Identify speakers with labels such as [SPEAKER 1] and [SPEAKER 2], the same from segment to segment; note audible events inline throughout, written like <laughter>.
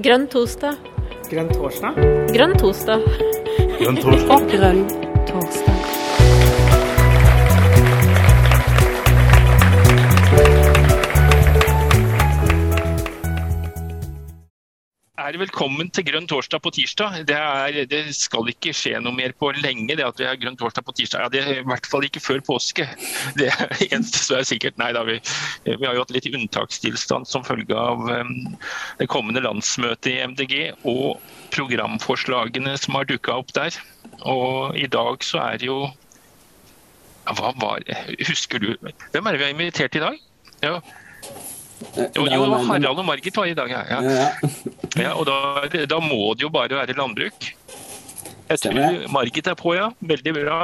[SPEAKER 1] Grønn torsdag.
[SPEAKER 2] Grønn torsdag?
[SPEAKER 1] Grønn torsdag.
[SPEAKER 3] Grønn torsdag.
[SPEAKER 4] Grønn
[SPEAKER 3] Er velkommen til Grønn torsdag på tirsdag. Det, er, det, skal ikke skje noe mer på lenge, det at vi har Grønn torsdag på tirsdag. Ja, det er I hvert fall ikke før påske. <laughs> Det er eneste som er sikkert. Nei da, vi, vi har jo hatt litt unntakstilstand som følge av um, det kommende landsmøtet i MDG og programforslagene som har dukka opp der. Og i dag så er det jo Hva var Husker du Hvem er det vi har invitert i dag? Ja. Jo, jo, Harald og Margit var i dag, ja. ja. ja og da, da, må det jo bare være landbruk. Jeg tror Margit er på, ja. Veldig bra.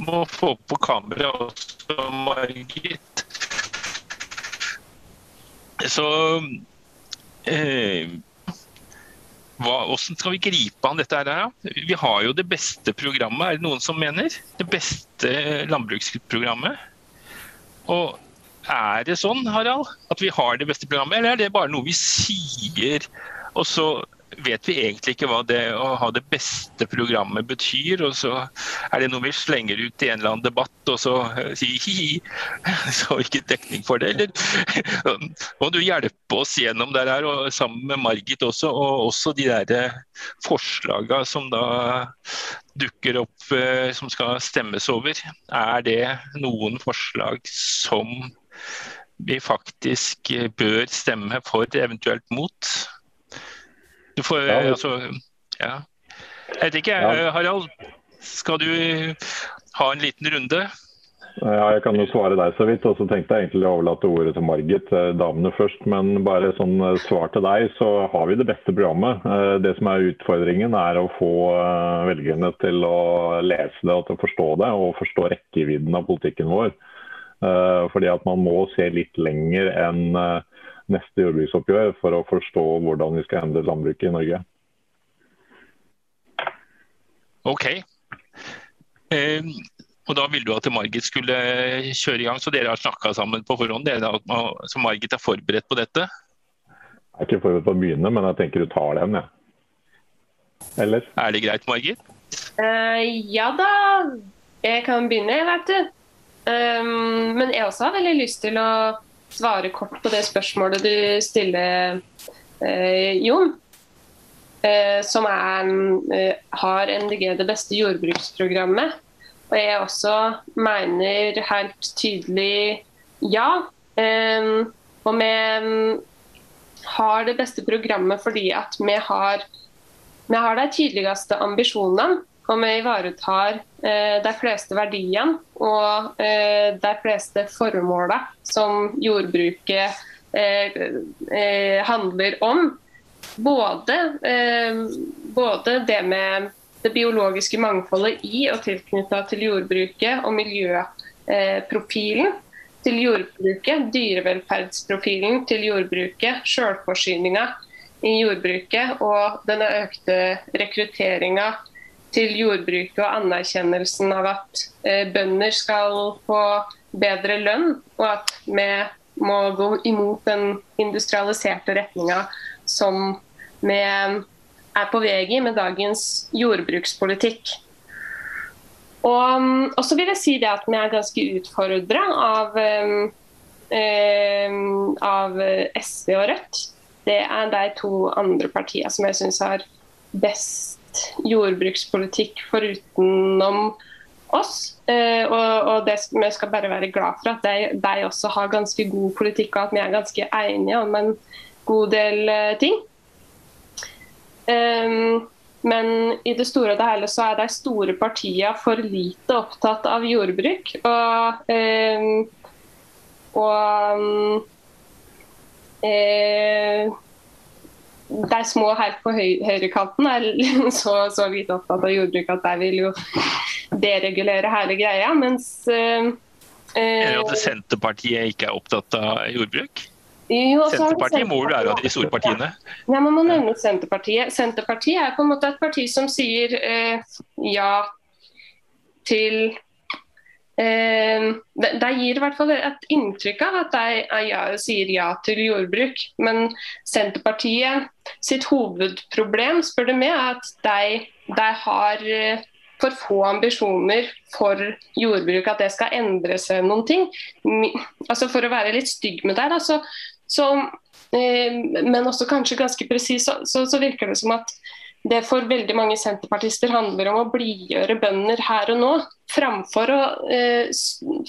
[SPEAKER 3] Må få på kamera også, Margit. Så eh, hva, Hvordan skal vi gripe an dette her? Vi har jo det beste programmet, er det noen som mener? Det beste landbruksprogrammet. Og er det sånn, Harald, at vi har det beste programmet, eller er det bare noe vi sier, og så vet vi egentlig ikke hva det å ha det beste programmet betyr, og så er det noe vi slenger ut i en eller annen debatt, og så sier hi-hi, <laughs> så har vi ikke dekning for det. Eller <laughs> må du hjelpe oss gjennom det her, og sammen med Margit også, og også de der forslagene som da dukker opp som skal stemmes over. Er det noen forslag som vi faktisk bør stemme for, eventuelt mot. Du får ja. altså Ja. Jeg vet ikke, ja. Harald. Skal du ha en liten runde?
[SPEAKER 5] Ja, Jeg kan jo svare deg så vidt. og så tenkte jeg egentlig å overlate ordet til Margit, damene først. Men bare sånn svar til deg, så har vi det beste programmet. Det som er utfordringen, er å få velgerne til å lese det og til å forstå det, og forstå rekkevidden av politikken vår. Fordi at man må se litt lenger enn neste jordbruksoppgjør for å forstå hvordan vi skal endre landbruket i Norge.
[SPEAKER 3] Ok. Eh, og Da ville du at Margit skulle kjøre i gang, så dere har snakka sammen på forhånd? Dere, så Margit er forberedt på dette?
[SPEAKER 5] Jeg er ikke forberedt på å begynne, men jeg tenker du tar den, jeg. Ja. Eller?
[SPEAKER 3] Er det greit, Margit?
[SPEAKER 6] Uh, ja da. Jeg kan begynne, vet du. Um, men jeg også har veldig lyst til å svare kort på det spørsmålet du stiller, uh, Jon. Uh, som er, uh, har NDG det beste jordbruksprogrammet. Og jeg også mener helt tydelig ja. Um, og vi har det beste programmet fordi at vi har, vi har de tydeligste ambisjonene. Og vi ivaretar de fleste verdiene og eh, de fleste formålene som jordbruket eh, eh handler om. Både, eh, både, det med det biologiske mangfoldet i og tilknytta til jordbruket og miljøprofilen til jordbruket, dyrevelferdsprofilen til jordbruket, sjølforsyninga i jordbruket og denne økte rekrutteringa til jordbruket og anerkjennelsen av at eh, bønder skal få bedre lønn, og at vi må gå imot den industrialiserte retninga som vi er på vei i med dagens jordbrukspolitikk. Og, og, så vil jeg si det at vi er ganske utfordra av, eh, av SV og Rødt. Det er de to andre partiene som jeg syns har best jordbrukspolitikk forutenom oss. Eh, og, og det, vi skal bare være glad for at de, de, også har ganske god politikk, og at vi er ganske enige om en god del eh, ting. Um, men i det store og det hele så er de store partiene for lite opptatt av jordbruk. Og, og um, eh, de små helt på høy, høyrekanten er <laughs> så, så lite opptatt av jordbruk at de vil jo deregulere hele greia. Mens uh,
[SPEAKER 3] Er det at Senterpartiet ikke er opptatt av jordbruk? Jo, Senterpartiet må jo være av de store partiene?
[SPEAKER 6] Ja, man må nevne Senterpartiet. Senterpartiet er på en måte et parti som sier uh, ja til eh, de gir i hvert fall et inntrykk av at de ja, sier ja til jordbruk. Men Senterpartiet sitt hovedproblem spør du med er at de, de har eh, for få ambisjoner for jordbruk, at det skal endre seg noen ting. Altså For å være litt stygg med deg, da, så, så, eh, men også kanskje ganske presis, så, så virker det som at det for veldig mange senterpartister handler om å blidgjøre bønder her og nå, framfor å eh,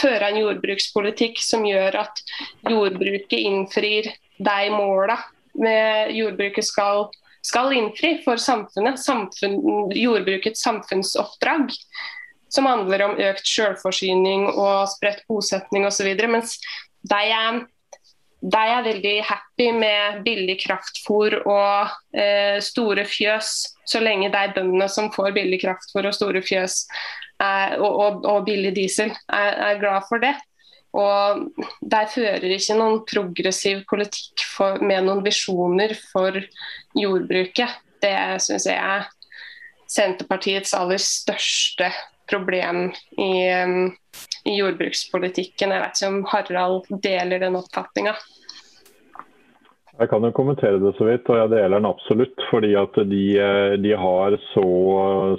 [SPEAKER 6] føre en jordbrukspolitikk som gjør at jordbruket innfrir de måla jordbruket skal, skal innfri for samfunnet. Samfunn, jordbrukets samfunnsoppdrag, som handler om økt selvforsyning og spredt bosetning osv. Mens de er de er veldig happy med billig kraftfôr og eh, store fjøs, så lenge er bøndene som får billig kraftfôr og store fjøs eh, og, og, og, billig diesel, er, er, glad for det. Og De fører ikke noen progressiv politikk for, med noen visjoner for jordbruket. Det syns jeg er Senterpartiets aller største problem i, i jordbrukspolitikken. Jeg vet ikke om Harald deler den oppfatninga.
[SPEAKER 5] Jeg kan jo kommentere det så vidt, og jeg deler den absolutt. Fordi at de, de, har så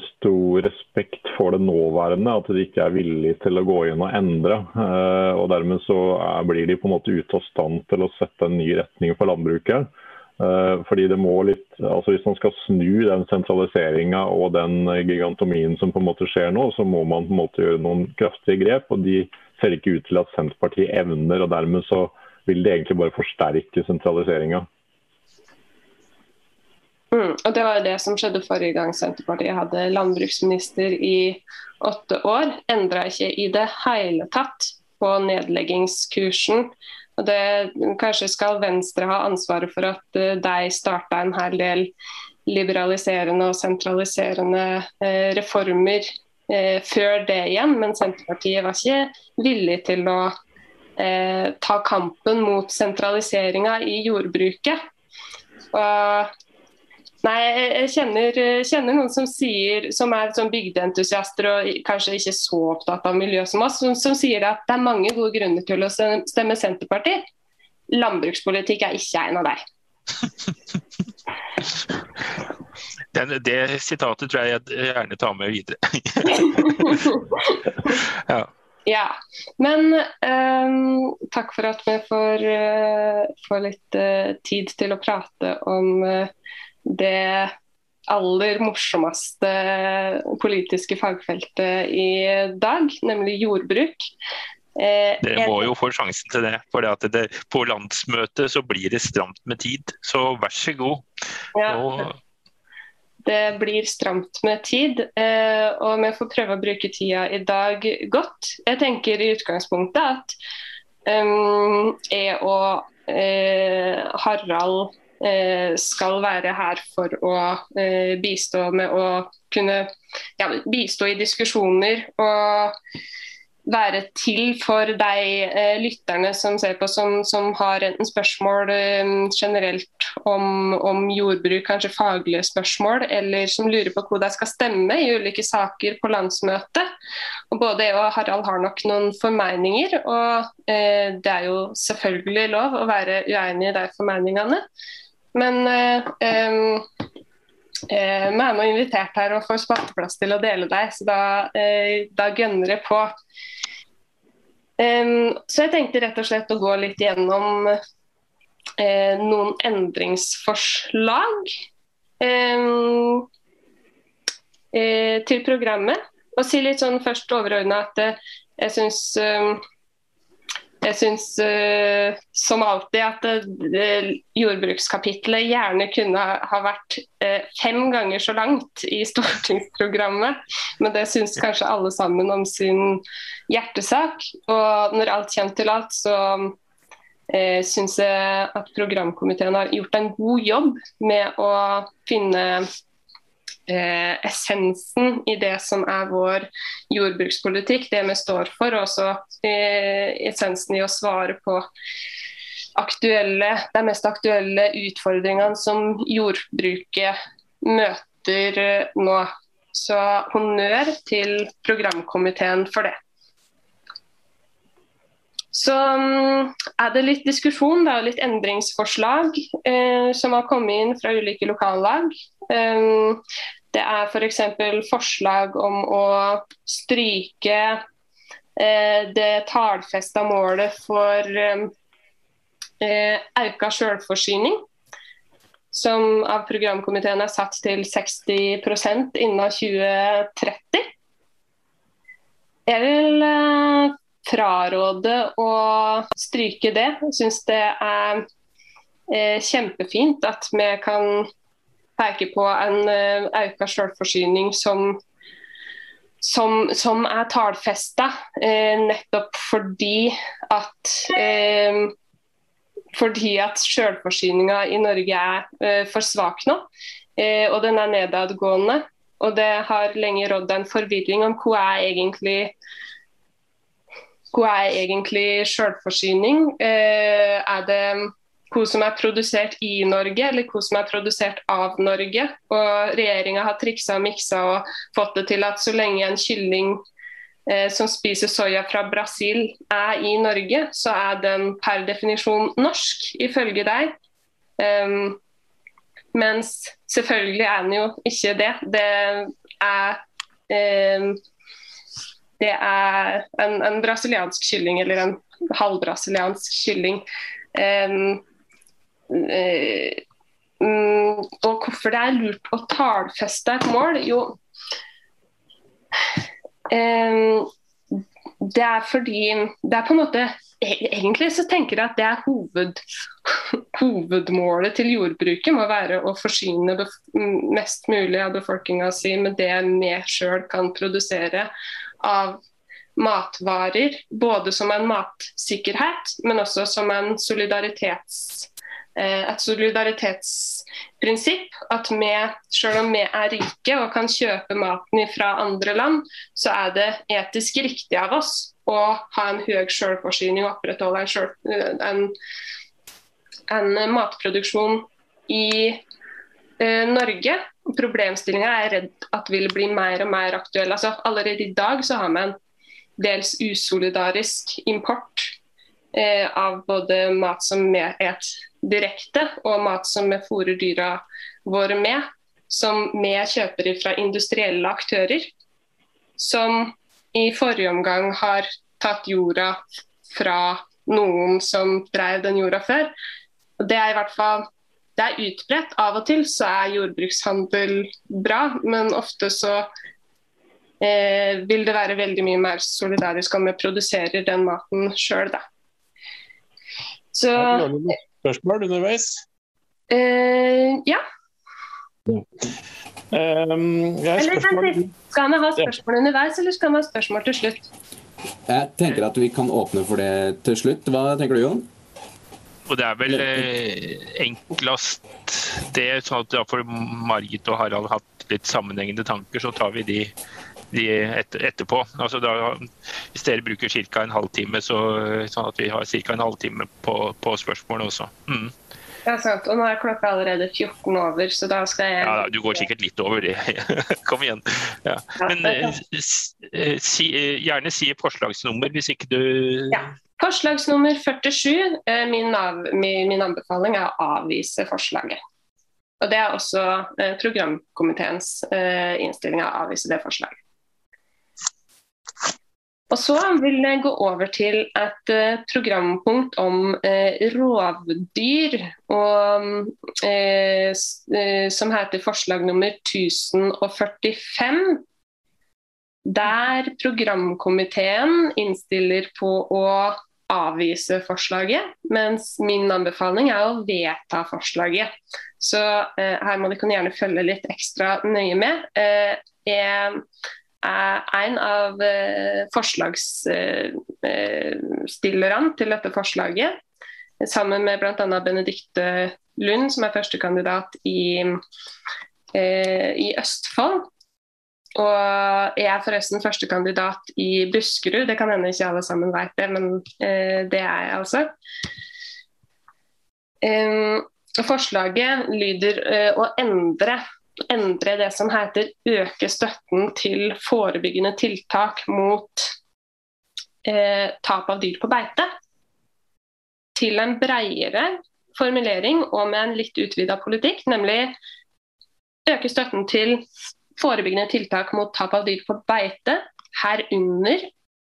[SPEAKER 5] stor respekt for det nåværende at de ikke er villige til å gå inn og endre. Eh, og Dermed så blir de på en måte ute av stand til å sette en ny retning for landbruket. Eh, fordi det må litt, altså Hvis man skal snu den sentraliseringa og den gigantomien som på en måte skjer nå, så må man på en måte gjøre noen kraftige grep. og De ser ikke ut til at Senterpartiet evner. og dermed så vil det egentlig bare forsterke sentraliseringa.
[SPEAKER 6] Mm, og Det var jo det som skjedde forrige gang Senterpartiet hadde landbruksminister i åtte år. Endra ikke i det hele tatt på nedleggingskursen. Og det, Kanskje skal Venstre ha ansvaret for at uh, de starta en hel del liberaliserende og sentraliserende uh, reformer uh, før det igjen, men Senterpartiet var ikke villig til å eh, ta kampen mot sentraliseringa i jordbruket. Og, nei, jeg kjenner, kjenner, noen som sier, som er sånn bygdeentusiaster og kanskje ikke så opptatt av miljø som oss, som, som sier at det er mange gode grunner til å stemme Senterpartiet. Landbrukspolitikk er ikke en av deg. <laughs>
[SPEAKER 3] Den, det sitatet tror jeg jeg gjerne tar med videre. <laughs>
[SPEAKER 6] ja. Ja, men um, takk for at vi får, uh, får litt uh, tid til å prate om uh, det aller morsomste politiske fagfeltet i dag, nemlig jordbruk.
[SPEAKER 3] Dere må jo få sjansen til det. for det det, På landsmøtet så blir det stramt med tid. Så vær så god. Ja. Og
[SPEAKER 6] det blir stramt med tid, eh, og vi får prøve å bruke tida i dag godt. Jeg tenker i utgangspunktet at um, jeg og eh, Harald skal være her for å uh, bistå med å kunne ja, bistå i diskusjoner og være til for de eh, lytterne som ser på, som, som har enten spørsmål eh, generelt om, om, jordbruk, kanskje faglige spørsmål, eller som lurer på hvor de skal stemme i ulike saker på landsmøtet. Og både jeg og Harald har nok noen formeninger, og eh, det er jo selvfølgelig lov å være uenig i de formeningene. Men eh, eh Eh, vi er nå invitert her og får spalteplass til å dele deg, så da, eh, da gønner det på. Så jeg tenkte rett og slett å gå litt gjennom noen endringsforslag til programmet. Og si litt sånn først overordna at jeg syns jeg syns uh, som alltid at uh, jordbrukskapitlet gjerne kunne ha vært uh, fem ganger så langt i <laughs> stortingsprogrammet. Men det syns kanskje alle sammen om sin hjertesak. Og når alt kommer til alt, så uh, syns jeg at programkomiteen har gjort en god jobb med å finne eh, essensen i det som er vår jordbrukspolitikk, det vi står for, og også eh, essensen i å svare på aktuelle, de mest aktuelle utfordringene som jordbruket møter eh, nå. Så honnør til programkomiteen for det. Så um, er det litt diskusjon, er litt endringsforslag eh, som har kommet inn fra ulike lokallag. Um, det er f.eks. For forslag om å stryke eh, det tallfesta målet for um, eh, auka selvforsyning. Som av programkomiteen er satt til 60% innen 2030. Jeg vil eh, fraråde å stryke det. Jeg syns det er eh, kjempefint at vi kan peke på en eh, økt selvforsyning som, som, som er tallfesta, eh, nettopp fordi at eh, fordi at selvforsyninga i Norge er eh, for svak nå, eh, og den er nedadgående. Og det har lenge rådd en forvirring om hva er egentlig hva er egentlig selvforsyning? Eh, er det hva som er produsert i Norge, eller hva som er produsert av Norge? Og Regjeringa har triksa og miksa og fått det til at så lenge en kylling eh, som spiser soya fra Brasil er i Norge, så er den per definisjon norsk, ifølge deg. Um, mens selvfølgelig er den jo ikke det. Det er um, det er en, en, brasiliansk kylling, eller en halvbrasiliansk kylling. Um, um, og hvorfor det er lurt å tallfeste et mål? Jo, um, det er fordi det er på en måte e-, Egentlig så tenker jeg at det er hoved, hovedmålet til jordbruket må være å forsyne mest mulig av befolkninga si med det vi sjøl kan produsere av matvarer. Både som en matsikkerhet, men også som en solidaritets, eh, et solidaritetsprinsipp. At vi, selv om vi er rike og kan kjøpe maten fra andre land, så er det etisk riktig av oss å ha en høy selvforsyning og opprettholde en, selv, en, en matproduksjon i eh, Norge. Problemstillinga er jeg redd at vil bli mer og mer aktuell. Altså, allerede i dag så har vi en dels usolidarisk import eh, av både mat som vi et direkte, og mat som vi fôrer dyra våre med. Som vi kjøper fra industrielle aktører. Som i forrige omgang har tatt jorda fra noen som drev den jorda før. Det er i hvert fall det er utbredt. Av og til så er jordbrukshandel bra, men ofte så eh, vil det være veldig mye mer solidarisk om vi produserer den maten sjøl, da.
[SPEAKER 1] Så Spørsmål underveis?
[SPEAKER 6] Eh, ja.
[SPEAKER 1] Um, eller,
[SPEAKER 6] Skal vi ha spørsmål underveis, eller skal vi ha spørsmål til slutt?
[SPEAKER 2] Jeg tenker at vi kan åpne for det til slutt. Hva tenker du, Jon?
[SPEAKER 3] Og det er vel eh, enklest det, sånn at da får Margit og Harald hatt litt sammenhengende tanker, så tar vi de, de et, etterpå. Altså da, hvis dere bruker ca. en halvtime, så, sånn at vi har ca. en halvtime på, på spørsmålene også. Mm.
[SPEAKER 6] Ja, sant. Og nå er klokka allerede 14 over, så da skal jeg
[SPEAKER 3] Ja, Du går sikkert litt over det. <laughs> Kom igjen. Ja. Men eh, si, gjerne si forslagsnummer hvis ikke du
[SPEAKER 6] ja. Forslagsnummer 47. Eh, min, av, min, anbefaling er å avvise forslaget. Og Det er også eh, programkomiteens eh, innstilling å avvise det forslaget. Og Så vil jeg gå over til et programpunkt om eh, rovdyr, og, eh, som heter forslag nummer 1045 der programkomiteen innstiller på å avvise forslaget, mens min anbefaling er å vedta forslaget. Så eh, her må dere gjerne følge litt ekstra nøye med. Eh, jeg er en av eh, forslagsstillerne til dette forslaget, sammen med bl.a. Benedicte Lund, som er førstekandidat i, eh, i Østfold. Og jeg er forresten førstekandidat i Buskerud, det kan hende ikke alle sammen vet det, men eh, det er jeg altså. Um, forslaget lyder uh, å endre, endre, det som heter øke støtten til forebyggende tiltak mot eh, tap av dyr på beite til en bredere formulering og med en litt utvida politikk, nemlig øke støtten til forebyggende tiltak mot tap av dyr på beite, herunder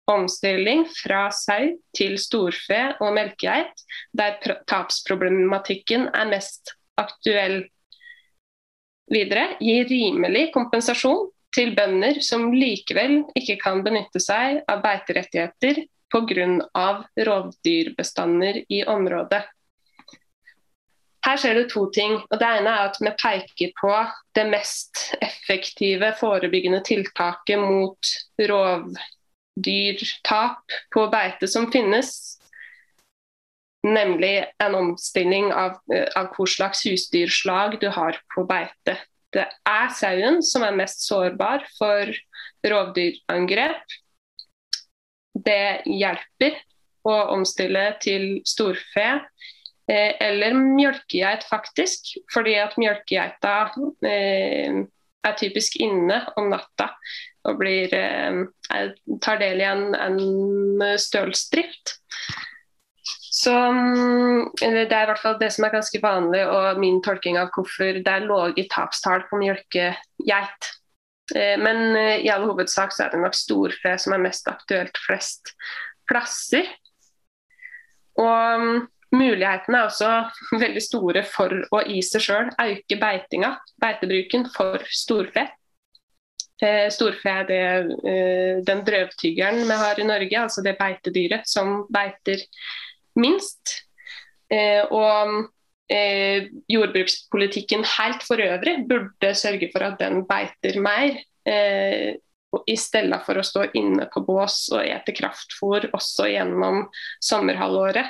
[SPEAKER 6] omstilling fra sau til storfe og melkegeit, der tapsproblematikken er mest aktuell. Videre gi rimelig kompensasjon til bønder som likevel ikke kan benytte seg av beiterettigheter pga. rovdyrbestander i området. Her skjer det to ting. og Det ene er at vi peker på det mest effektive forebyggende tiltaket mot rovdyrtap på beite som finnes. Nemlig en omstilling av, av hvor slags husdyrslag du har på beite. Det er sauen som er mest sårbar for rovdyrangrep. Det hjelper å omstille til storfe eh, eller mjølkegeit, faktisk. Fordi at mjølkegeita eh, er typisk inne om natta og blir, eh, tar del i en, en stølsdrift. Så mm, Det er i hvert fall det som er ganske vanlig, og min tolking av hvorfor det er lave tapstall på mjølkegeit. Eh, men eh, i all hovedsak så er det nok storfe som er mest aktuelt flest plasser. Og mm, mulighetene er også <laughs> veldig store for å i seg sjøl øke beitinga, beitebruken for storfe. Eh, storfe er det, den drøvtyggeren vi har i Norge, altså det beitedyret som beiter minst. Og eh, jordbrukspolitikken helt for øvrig burde sørge for at den beiter mer. Eh, i stedet for å stå inne på bås og ete kraftfôr også gjennom sommerhalvåret.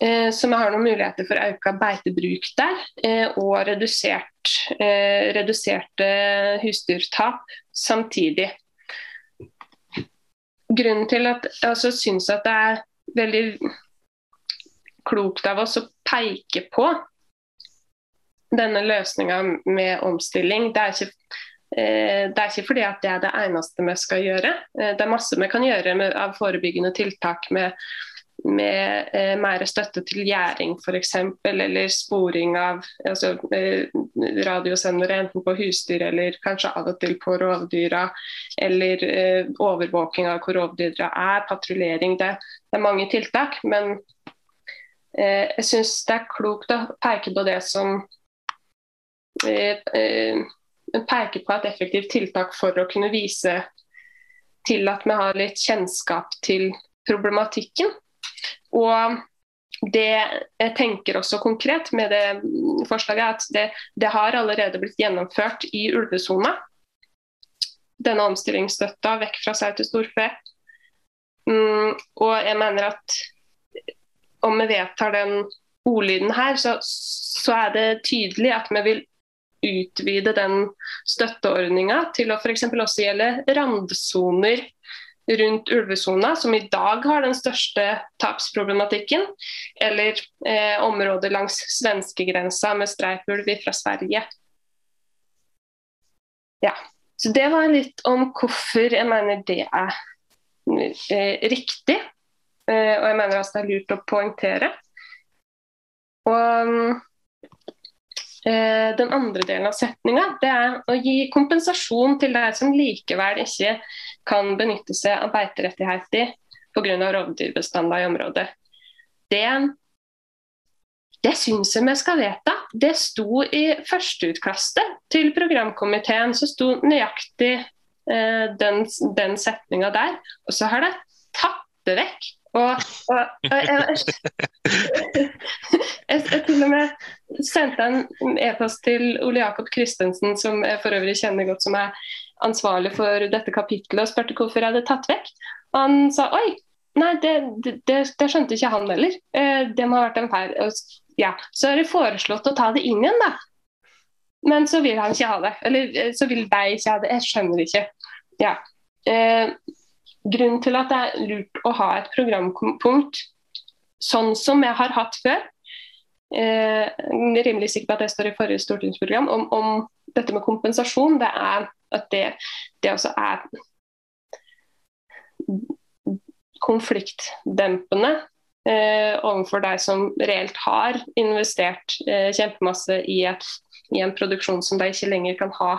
[SPEAKER 6] Eh, så vi har noen muligheter for økt beitebruk der, eh, og redusert, eh, reduserte husdyrtap samtidig. Grunnen til at jeg også syns at det er veldig klokt av oss å peke på denne løsninga med omstilling. Det er, ikke, det er ikke fordi at det er det eneste vi skal gjøre. Det er masse vi kan gjøre med, av forebyggende tiltak med, med eh, mer støtte til gjæring f.eks. Eller sporing av altså, eh, radiosendere enten på husdyr eller kanskje av og til på rovdyra. Eller eh, overvåking av hvor rovdyra er, patruljering. Det, det er mange tiltak. men Eh, jeg syns det er klokt å peke på det som eh, eh, peker på et effektivt tiltak for å kunne vise til at vi har litt kjennskap til problematikken. Og det jeg tenker også konkret med det forslaget, er at det, det har allerede blitt gjennomført i ulvesona. Denne omstillingsstøtta vekk fra sau til storfe. Mm, og jeg mener at om vi vedtar den ordlyden her, så, så, er det tydelig at vi vil utvide den støtteordninga til å f.eks. også gjelde randsoner rundt ulvesona, som i dag har den største tapsproblematikken, eller eh, områder langs svenskegrensa med streifulv fra Sverige. Ja, så Det var litt om hvorfor jeg mener det er eh, riktig. Eh, og jeg mener også det er lurt å poengtere. Og eh, den andre delen av setninga er å gi kompensasjon til de som likevel ikke kan benytte seg av beiterettigheter pga. rovdyrbestander i området. Det, det syns jeg vi skal vedta. Det sto i førsteutkastet til programkomiteen, så sto nøyaktig eh, den, den setninga der. Og så har det tatt det vekk og, og, og jeg, jeg, jeg, til og med sendte en e-post til Ole Jakob Christensen, som jeg for øvrig kjenner godt, som er ansvarlig for dette kapittelet, og spurte hvorfor jeg hadde tatt vekk. Og han sa oi, nei, det, det, det skjønte ikke han heller. Eh, det må ha vært en feil. Ja, så har det foreslått å ta det inn igjen, da. Men så vil han ikke ha det. Eller eh, så vil de ikke ha det. Jeg skjønner ikke. Ja. Eh, grunnen til at det er lurt å ha et programpunkt sånn som jeg har hatt før, eh, rimelig sikker på at det står i forrige stortingsprogram, om, om dette med kompensasjon, det er at det, det også er konfliktdempende eh, overfor deg som reelt har investert eh, kjempemasse i, et, i, en produksjon som de ikke lenger kan ha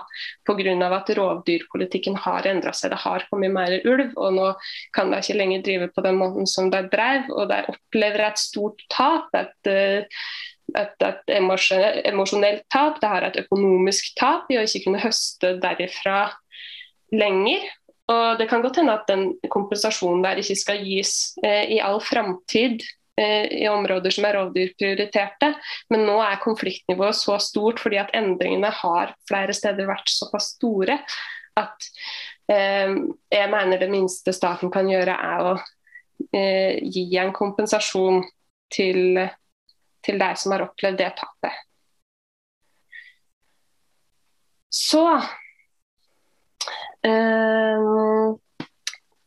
[SPEAKER 6] pga. at rovdyrpolitikken har endra seg. Det har kommet mer ulv, og nå kan de ikke lenger drive på den måten som de drev. Og de opplever et stort tap. et eh, et, et emosjonelt tap, det har et økonomisk tap i å ikke kunne høste derifra lenger. Og Det kan godt hende at den kompensasjonen der ikke skal gis eh, i all framtid i områder som er rovdyrprioriterte, men nå er konfliktnivået så stort fordi at endringene har flere steder vært såpass store at eh, jeg mener det minste staten kan gjøre er å eh, gi en kompensasjon til, til deg som har opplevd det tapet. Så Eh,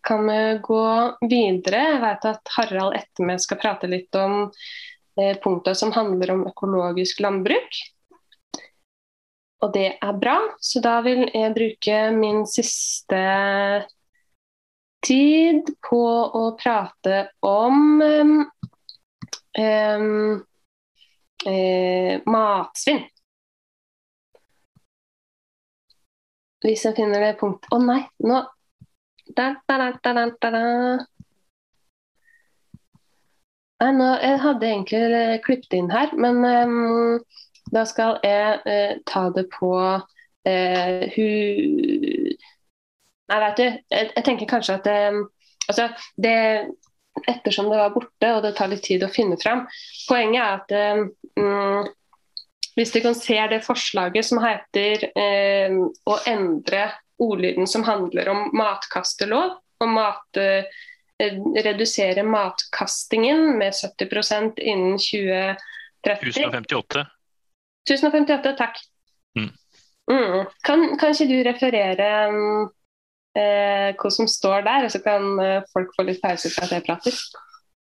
[SPEAKER 6] kan vi gå videre? Jeg vet at Harald etter meg skal prate litt om eh, punkter som handler om økologisk landbruk. Og det er bra, så da vil jeg bruke min siste tid på å prate om um, um, matsvinn. Hvis jeg finner det punktet Å oh, nei, nå da, da, da, nå, Jeg hadde egentlig eh, klippet inn her, men um, da skal jeg uh, ta det på uh, hun Nei, veit du, jeg, jeg tenker kanskje at um, altså, det Ettersom det var borte og det tar litt tid å finne fram Poenget er at um, hvis dere kan se det forslaget som heter eh, å endre ordlyden som handler om matkastelov, og mat, eh, redusere matkastingen med 70% innen 2030.
[SPEAKER 3] 1058.
[SPEAKER 6] 1058, takk. Mm. Mm. Kan, kan, ikke du referere eh, hva som står der, og så kan eh, folk få litt pause fra at jeg prater?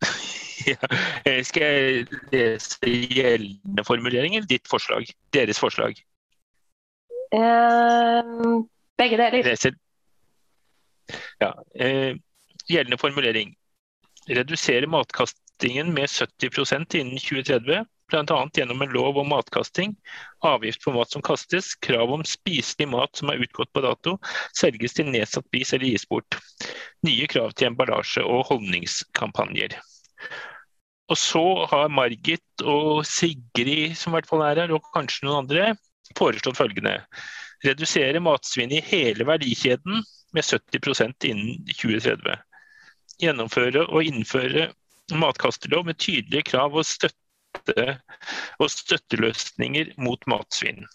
[SPEAKER 6] <laughs>
[SPEAKER 3] ja. Skal jeg lese gjeldende formuleringer, ditt forslag? Deres forslag?
[SPEAKER 6] Uh, begge deler. Leser.
[SPEAKER 3] Ja. Eh, gjeldende formulering. Redusere matkastingen med 70% innen 2030. Bl.a. gjennom en lov om matkasting, avgift på mat som kastes, krav om spiselig mat som er utgått på dato, selges til nedsatt pris eller gis bort. Nye krav til emballasje og holdningskampanjer. Og så har Margit og Sigrid, som i hvert fall er her, og kanskje noen andre, foreslått følgende. Redusere matsvinn i hele verdikjeden med 70% innen 2030. Gjennomføre og innføre matkastelov med tydelige krav og, støtte, og støtteløsninger mot matsvinn.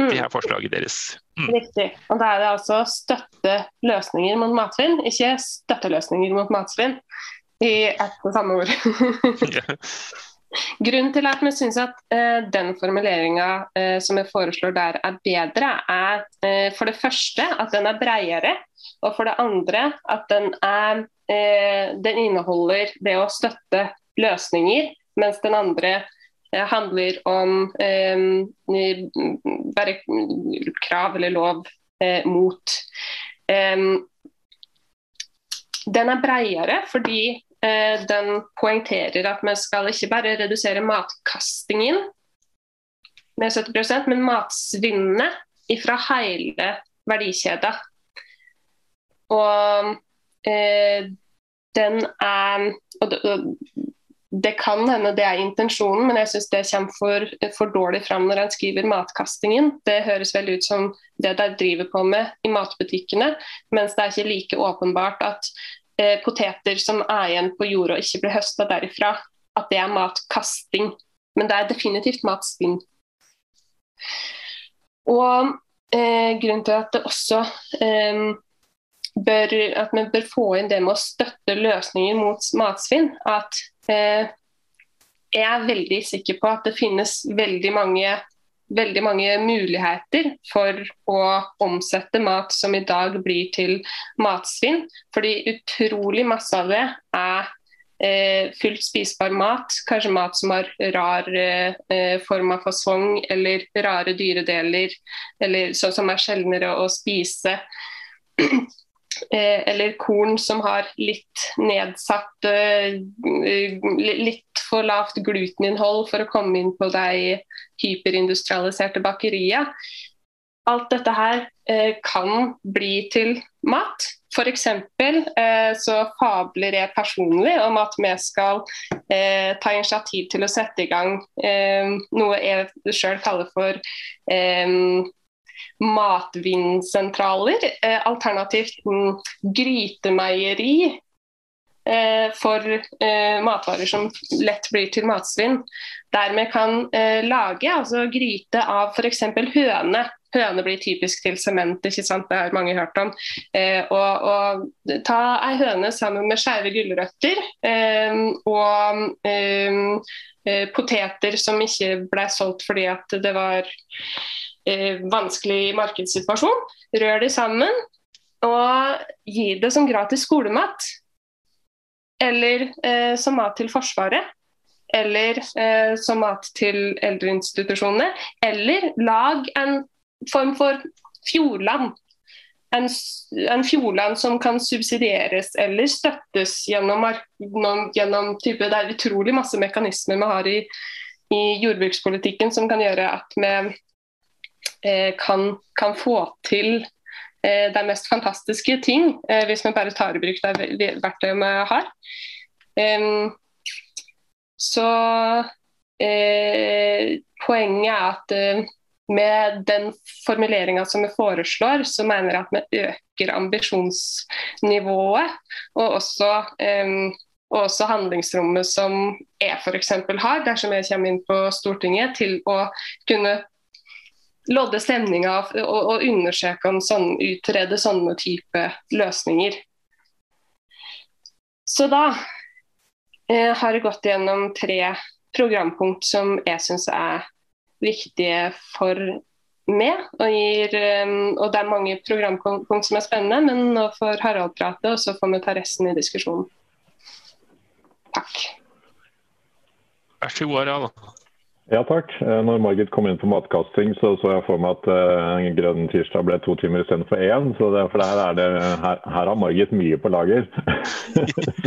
[SPEAKER 3] Mm. Det er forslaget deres.
[SPEAKER 6] Mm. Riktig. Og Da er det altså støtteløsninger mot matsvinn, ikke støtteløsninger mot matsvinn i ett og samme ord. <laughs> <laughs> Grunnen til at vi syns at uh, den formuleringa eh, som jeg foreslår der er bedre, er uh, for det første at den er bredere, og for det andre at den, er, den inneholder det å støtte løsninger, mens den andre handler om bare krav eller lov mot. Den er bredere fordi Eh, den poengterer at vi skal ikke bare redusere matkastingen med 70% men matsvinnet fra hele verdikjeden. Og eh, er og det, det, kan hende det er intensjonen, men jeg syns det kommer for, for, dårlig fram når en skriver matkastingen. Det høres vel ut som det de driver på med i matbutikkene, mens det er ikke like åpenbart at eh, poteter som er igjen på jorda og ikke blir høsta derifra, at det er matkasting. Men det er definitivt matsvinn. Og eh, grunnen til at det også eh, bør, at vi bør få inn det med å støtte løsninger mot matsvinn, at eh, jeg er veldig sikker på at det finnes veldig mange veldig mange muligheter for å omsette mat som i dag blir til matsvinn. Fordi utrolig masse av det er eh, fullt spisbar mat. Kanskje mat som har rar eh, form av fasong eller rare dyredeler, eller sånn som er sjeldnere å spise. <clears throat> eh, eller korn som har litt nedsatt eh, Litt for lavt gluteninnhold for å komme inn på de hyperindustrialiserte bakeriet. Alt dette her eh, kan bli til mat. F.eks. Eh, så fabler jeg personlig om at vi skal ta initiativ til å sette i gang noe jeg sjøl kaller for eh, matvinsentraler. Eh, alternativt grytemeieri eh, for matvarer som lett blir til matsvinn. Der vi kan lage altså gryte av f.eks. høne Høne blir typisk til sement, det har mange hørt om. Eh, og, og, ta ei høne sammen med skeive gulrøtter eh, og eh, eh poteter som ikke ble solgt fordi at det var eh, vanskelig markedssituasjon. Rør de sammen og gi det som gratis skolemat. Eller eh, som mat til Forsvaret eller eh, som mat til eldreinstitusjonene. Eller lag en form for fjordland. En, en, fjordland som kan subsidieres eller støttes gjennom, gjennom type, Det er utrolig masse mekanismer vi har i, i jordbrukspolitikken som kan gjøre at vi kan, kan, få til eh, de mest fantastiske ting, eh, hvis vi bare tar i bruk det verktøyet vi har. så eh, poenget er at eh, med den formuleringa som vi foreslår, så mener jeg at vi øker ambisjonsnivået. Og også, um, også handlingsrommet som jeg f.eks. har, dersom jeg kommer inn på Stortinget, til å kunne lodde stemninga og, og, undersøke om sånn, utrede sånne type løsninger. Så da eh, har jeg gått gjennom tre programpunkt som jeg syns er viktige for meg. Og, gir, um, og det er mange programpunkt som er spennende, men nå får Harald prate, og så får vi ta resten i diskusjonen. Takk.
[SPEAKER 3] Vær så god, Harald.
[SPEAKER 5] Ja takk. Eh, når Margit kom inn på matkasting, så så jeg for meg at uh, Grønn tirsdag ble to timer istedenfor én. Så det, for her, det, her, her, har Margit mye på lager.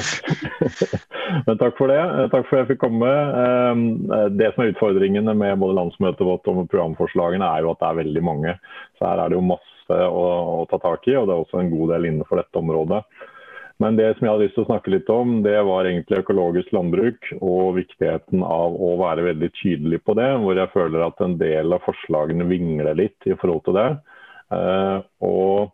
[SPEAKER 5] <laughs> Men takk for det. Eh, takk for at jeg fikk komme. Det som er utfordringene med både landsmøtet vårt og programforslagene, er jo at det er veldig mange. Så her er det jo masse å, å ta tak i, og det er også en god del innenfor dette området. Men det som jeg hadde lyst til å snakke litt om, det var egentlig økologisk landbruk og viktigheten av å være veldig tydelig på det. Hvor jeg føler at en del av forslagene vingler litt i forhold til det. Uh, og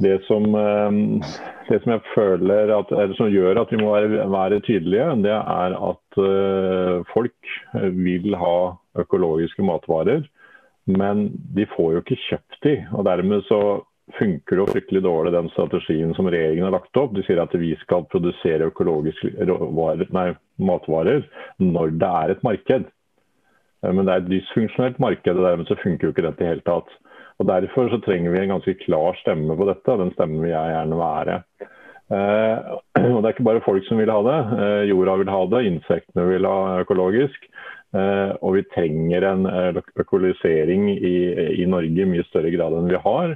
[SPEAKER 5] det som, uh, det som, jeg føler at, eller som gjør at vi må være, være tydelige, det er at uh, folk vil ha økologiske matvarer. Men de får jo ikke kjøpt de. og Dermed så funker det fryktelig dårlig den strategien som regjeringen har lagt opp. De sier at vi skal produsere økologiske matvarer når det er et marked. Eh, men det er et dysfunksjonelt marked, og dermed så funker jo ikke dette i det hele tatt. Og Derfor så trenger vi en ganske klar stemme på dette, og den stemmen vil jeg gjerne være. Eh, <clears throat> og Det er ikke bare folk som vil ha det. Eh, jorda vil ha det, insektene vil ha økologisk. Eh, og vi trenger en eh, økologisering i, i Norge i mye større grad enn vi har.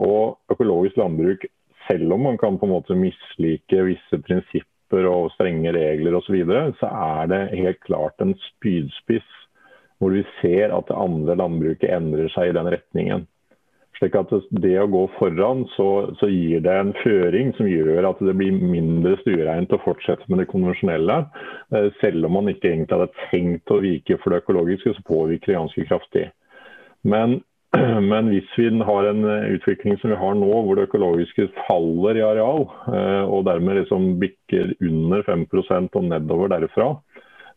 [SPEAKER 5] Og økologisk landbruk, selv om man kan på en måte mislike visse prinsipper og strenge regler osv., så, videre, så er det helt klart en spydspiss hvor vi ser at det andre landbruket endrer seg i den retningen. Slik at Det å gå foran, så, så, gir det en føring som gjør at det blir mindre stuereint å fortsette med det konvensjonelle. Eh, selv om man ikke egentlig hadde tenkt å vike for det økologiske, så påvirker det ganske kraftig. Men <clears throat> Men hvis vi har en eh, utvikling som vi har nå, hvor det økologiske faller i areal, eh, og dermed liksom bikker under 5% og nedover derfra,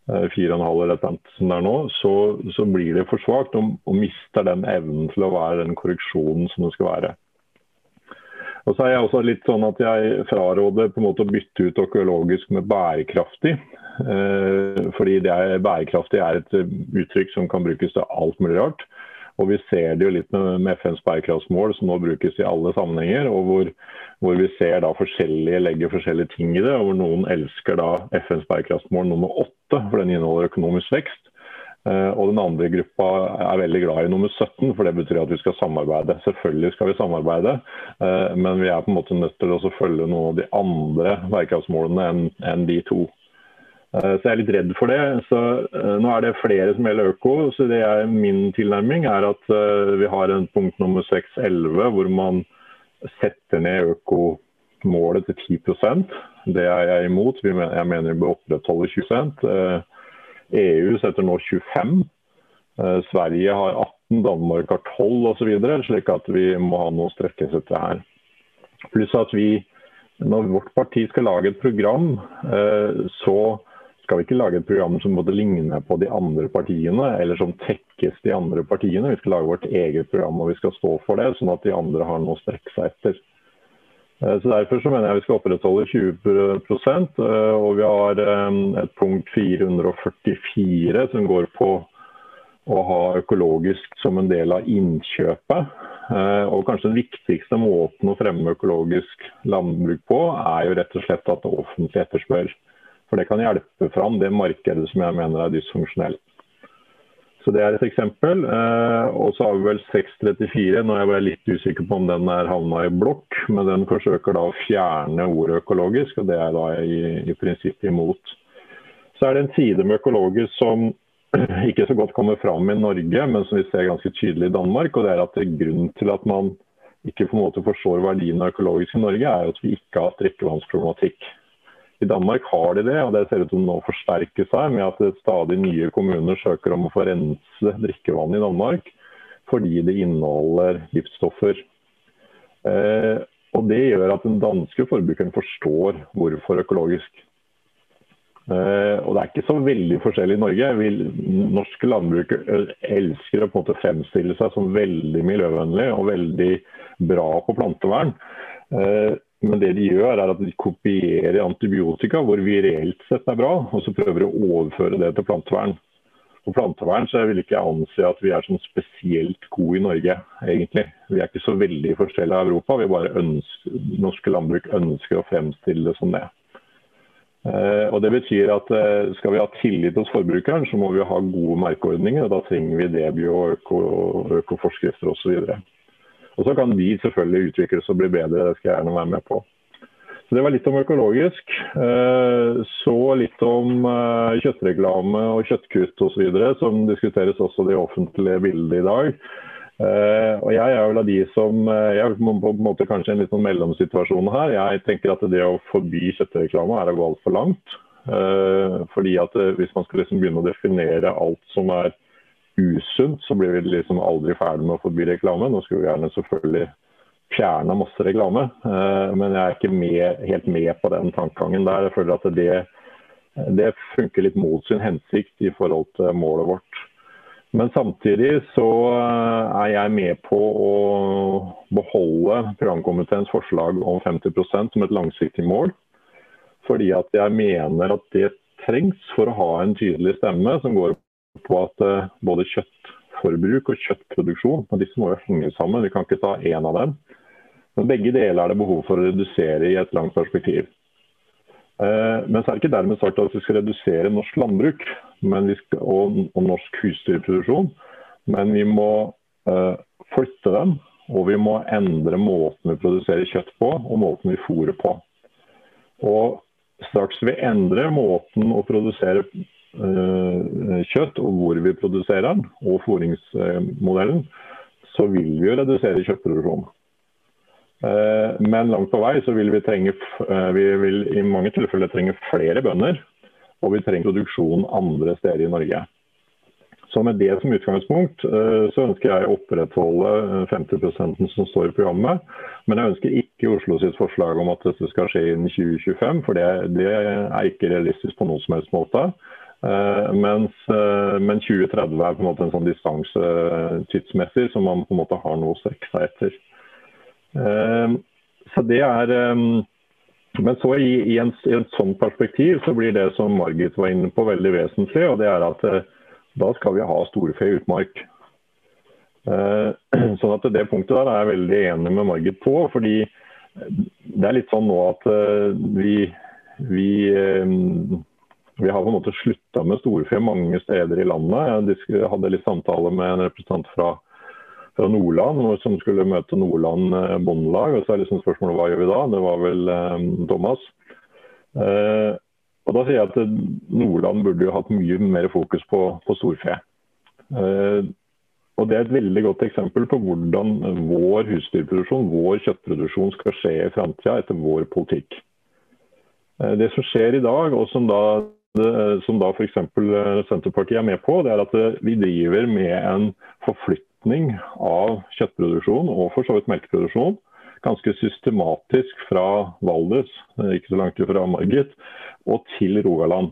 [SPEAKER 5] 4,5 eh, eller som det er nå, så, så blir det for svakt og, og, mister den evnen til å være den korreksjonen som det skal være. Og så er jeg også litt sånn at jeg fraråder på en måte å bytte ut økologisk med bærekraftig. fordi det er, bærekraftig er et uttrykk som kan brukes til alt mulig rart. Og Vi ser det jo litt med, med FNs bærekraftsmål, som nå brukes i alle sammenhenger. og hvor, hvor, vi ser da forskjellige legger forskjellige ting i det. og hvor Noen elsker da FNs bærekraftsmål nummer åtte, for den inneholder økonomisk vekst. Og den andre gruppa er veldig glad i nummer 17, for det betyr at vi skal samarbeide. Selvfølgelig skal vi samarbeide, men vi er på en måte nødt til å følge noen av de andre bærekraftsmålene enn de to. Så jeg er litt redd for det. Så Nå er det flere som gjelder øko. så det er Min tilnærming er at vi har en punkt nummer 6.11 hvor man setter ned økomålet til 10% Det er jeg imot. Jeg mener vi bør opprettholde 20% EU setter nå 25 Sverige har 18, Danmark har 12 osv. Slik at vi må ha noe å strekke oss etter her. Pluss at vi, når vårt parti skal lage et program, så skal vi ikke lage et program som måtte ligne på de andre partiene, eller som tekkes de andre partiene. Vi skal lage vårt eget program og vi skal stå for det, sånn at de andre har noe å strekke seg etter. Eh, så Derfor så mener jeg vi skal opprettholde 20 eh, og vi har eh, et punkt 444 som går på å ha økologisk som en del av innkjøpet. Og kanskje den viktigste måten å fremme økologisk landbruk på, er jo rett og slett at det offentlige etterspør. For det kan hjelpe fram det markedet som jeg mener er dysfunksjonelt. Så Det er et eksempel. Eh, og så har vi vel 634. Nå er jeg litt usikker på om den er havna i blokk, men den forsøker da å fjerne ordet økologisk, og det er da i, i prinsippet imot. Så er det en side med økologisk som <clears throat> ikke så godt kommer fram i Norge, men som vi ser ganske tydelig i Danmark. og det er at det er Grunnen til at man ikke på en måte forstår verdien av økologisk i Norge, er at vi ikke har drikkevannsproblematikk. I Danmark har de det, og det ser ut som nå forsterker seg med at stadig nye kommuner søker om å få rense drikkevann i Danmark fordi det inneholder giftstoffer. Eh, og Det gjør at den danske forbrukeren forstår hvorfor økologisk. Eh, og Det er ikke så veldig forskjellig i Norge. Vil, norske landbrukere elsker å fremstille seg som veldig miljøvennlig og veldig bra på plantevern. Eh, men det de gjør, er at de kopierer antibiotika, hvor vi reelt sett er bra, og så prøver de å overføre det til plantevern. På plantevern så vil ikke anse at vi er sånn spesielt gode i Norge, egentlig. Vi er ikke så veldig forskjellige av Europa. Vi bare ønsker, norske landbruk ønsker å fremstille det som det. Eh, og Det betyr at eh, skal vi ha tillit hos forbrukeren, så må vi ha gode merkeordninger. og Da trenger vi Debio og øko, økoforskrifter osv. Og så kan vi selvfølgelig utvikles og bli bedre, det skal jeg gjerne være med på. Så Det var litt om økologisk. Eh, så litt om eh, kjøttreklame og kjøttkutt osv., som diskuteres også i det offentlige bildet i dag. Uh, og Jeg er vel av de som Jeg er på en måte kanskje en litt sånn mellomsituasjon her. Jeg tenker at det å forby kjøttreklame er å gå altfor langt. Uh, fordi at Hvis man skal liksom begynne å definere alt som er usunt, så blir vi liksom aldri ferdig med å forby reklame. Nå skulle vi gjerne selvfølgelig fjerna masse reklame, eh, men jeg er ikke med, helt med på den tankegangen der. Jeg føler at det, det funker litt mot sin hensikt i forhold til målet vårt. Men samtidig så eh, er jeg med på å beholde programkomiteens forslag om 50% som et langsiktig mål. Fordi at jeg mener at det trengs for å ha en tydelig stemme som går på at eh, både kjøttforbruk og kjøttproduksjon og disse må jo henge sammen. Vi kan ikke ta én av dem. Men begge deler er det behov for å redusere i et langt perspektiv. Eh, men så er det ikke dermed sagt at vi skal redusere norsk landbruk skal, og, og, norsk husdyrproduksjon. Men vi må uh, flytte dem, og vi må endre måten vi produserer kjøtt på og måten vi fôrer på. Og straks vi endrer måten å produsere kjøtt, og hvor vi produserer den, og fôringsmodellen, så vil vi jo redusere kjøttproduksjonen. Eh, men langt på vei så vil vi trenge eh, vi vil i mange tilfeller trenge flere bønder, og vi trenger produksjon andre steder i Norge. Så med det som utgangspunkt så ønsker jeg å opprettholde 50 som står i programmet. Men jeg ønsker ikke Oslo sitt forslag om at dette skal skje innen 2025, for det, det er ikke realistisk på noen som helst måte. Uh, mens, uh, men 2030 er på en måte en sånn distanse uh, tidsmessig som man på en måte har noe å strekke seg etter. så det er Men så i, i, en, i en sånn perspektiv så blir det som Margit var inne på veldig vesentlig. og det er at Da skal vi ha storfe i utmark. <clears throat> sånn at Det punktet der er jeg veldig enig med Margit på. fordi det er litt sånn nå at vi, vi Vi har på en måte slutta med storfe mange steder i landet. Jeg hadde litt samtale med en representant fra, fra Nordland som skulle møte Nordland eh, Bondelag. og så er liksom spørsmålet hva gjør vi da? Det var vel eh, Thomas. Eh, og da sier jeg at Nordland burde jo hatt mye mer fokus på, på storfe. Eh, og Det er et veldig godt eksempel på hvordan vår husdyrproduksjon, vår kjøttproduksjon skal skje i framtida etter vår politikk. Eh, det som skjer i dag, og som da, som da f.eks. Eh, Senterpartiet er med på, det er at eh, vi driver med en forflytning av kjøttproduksjon og for så vidt melkeproduksjon ganske systematisk fra Valdres, ikke så langt fra Margit, og til Rogaland.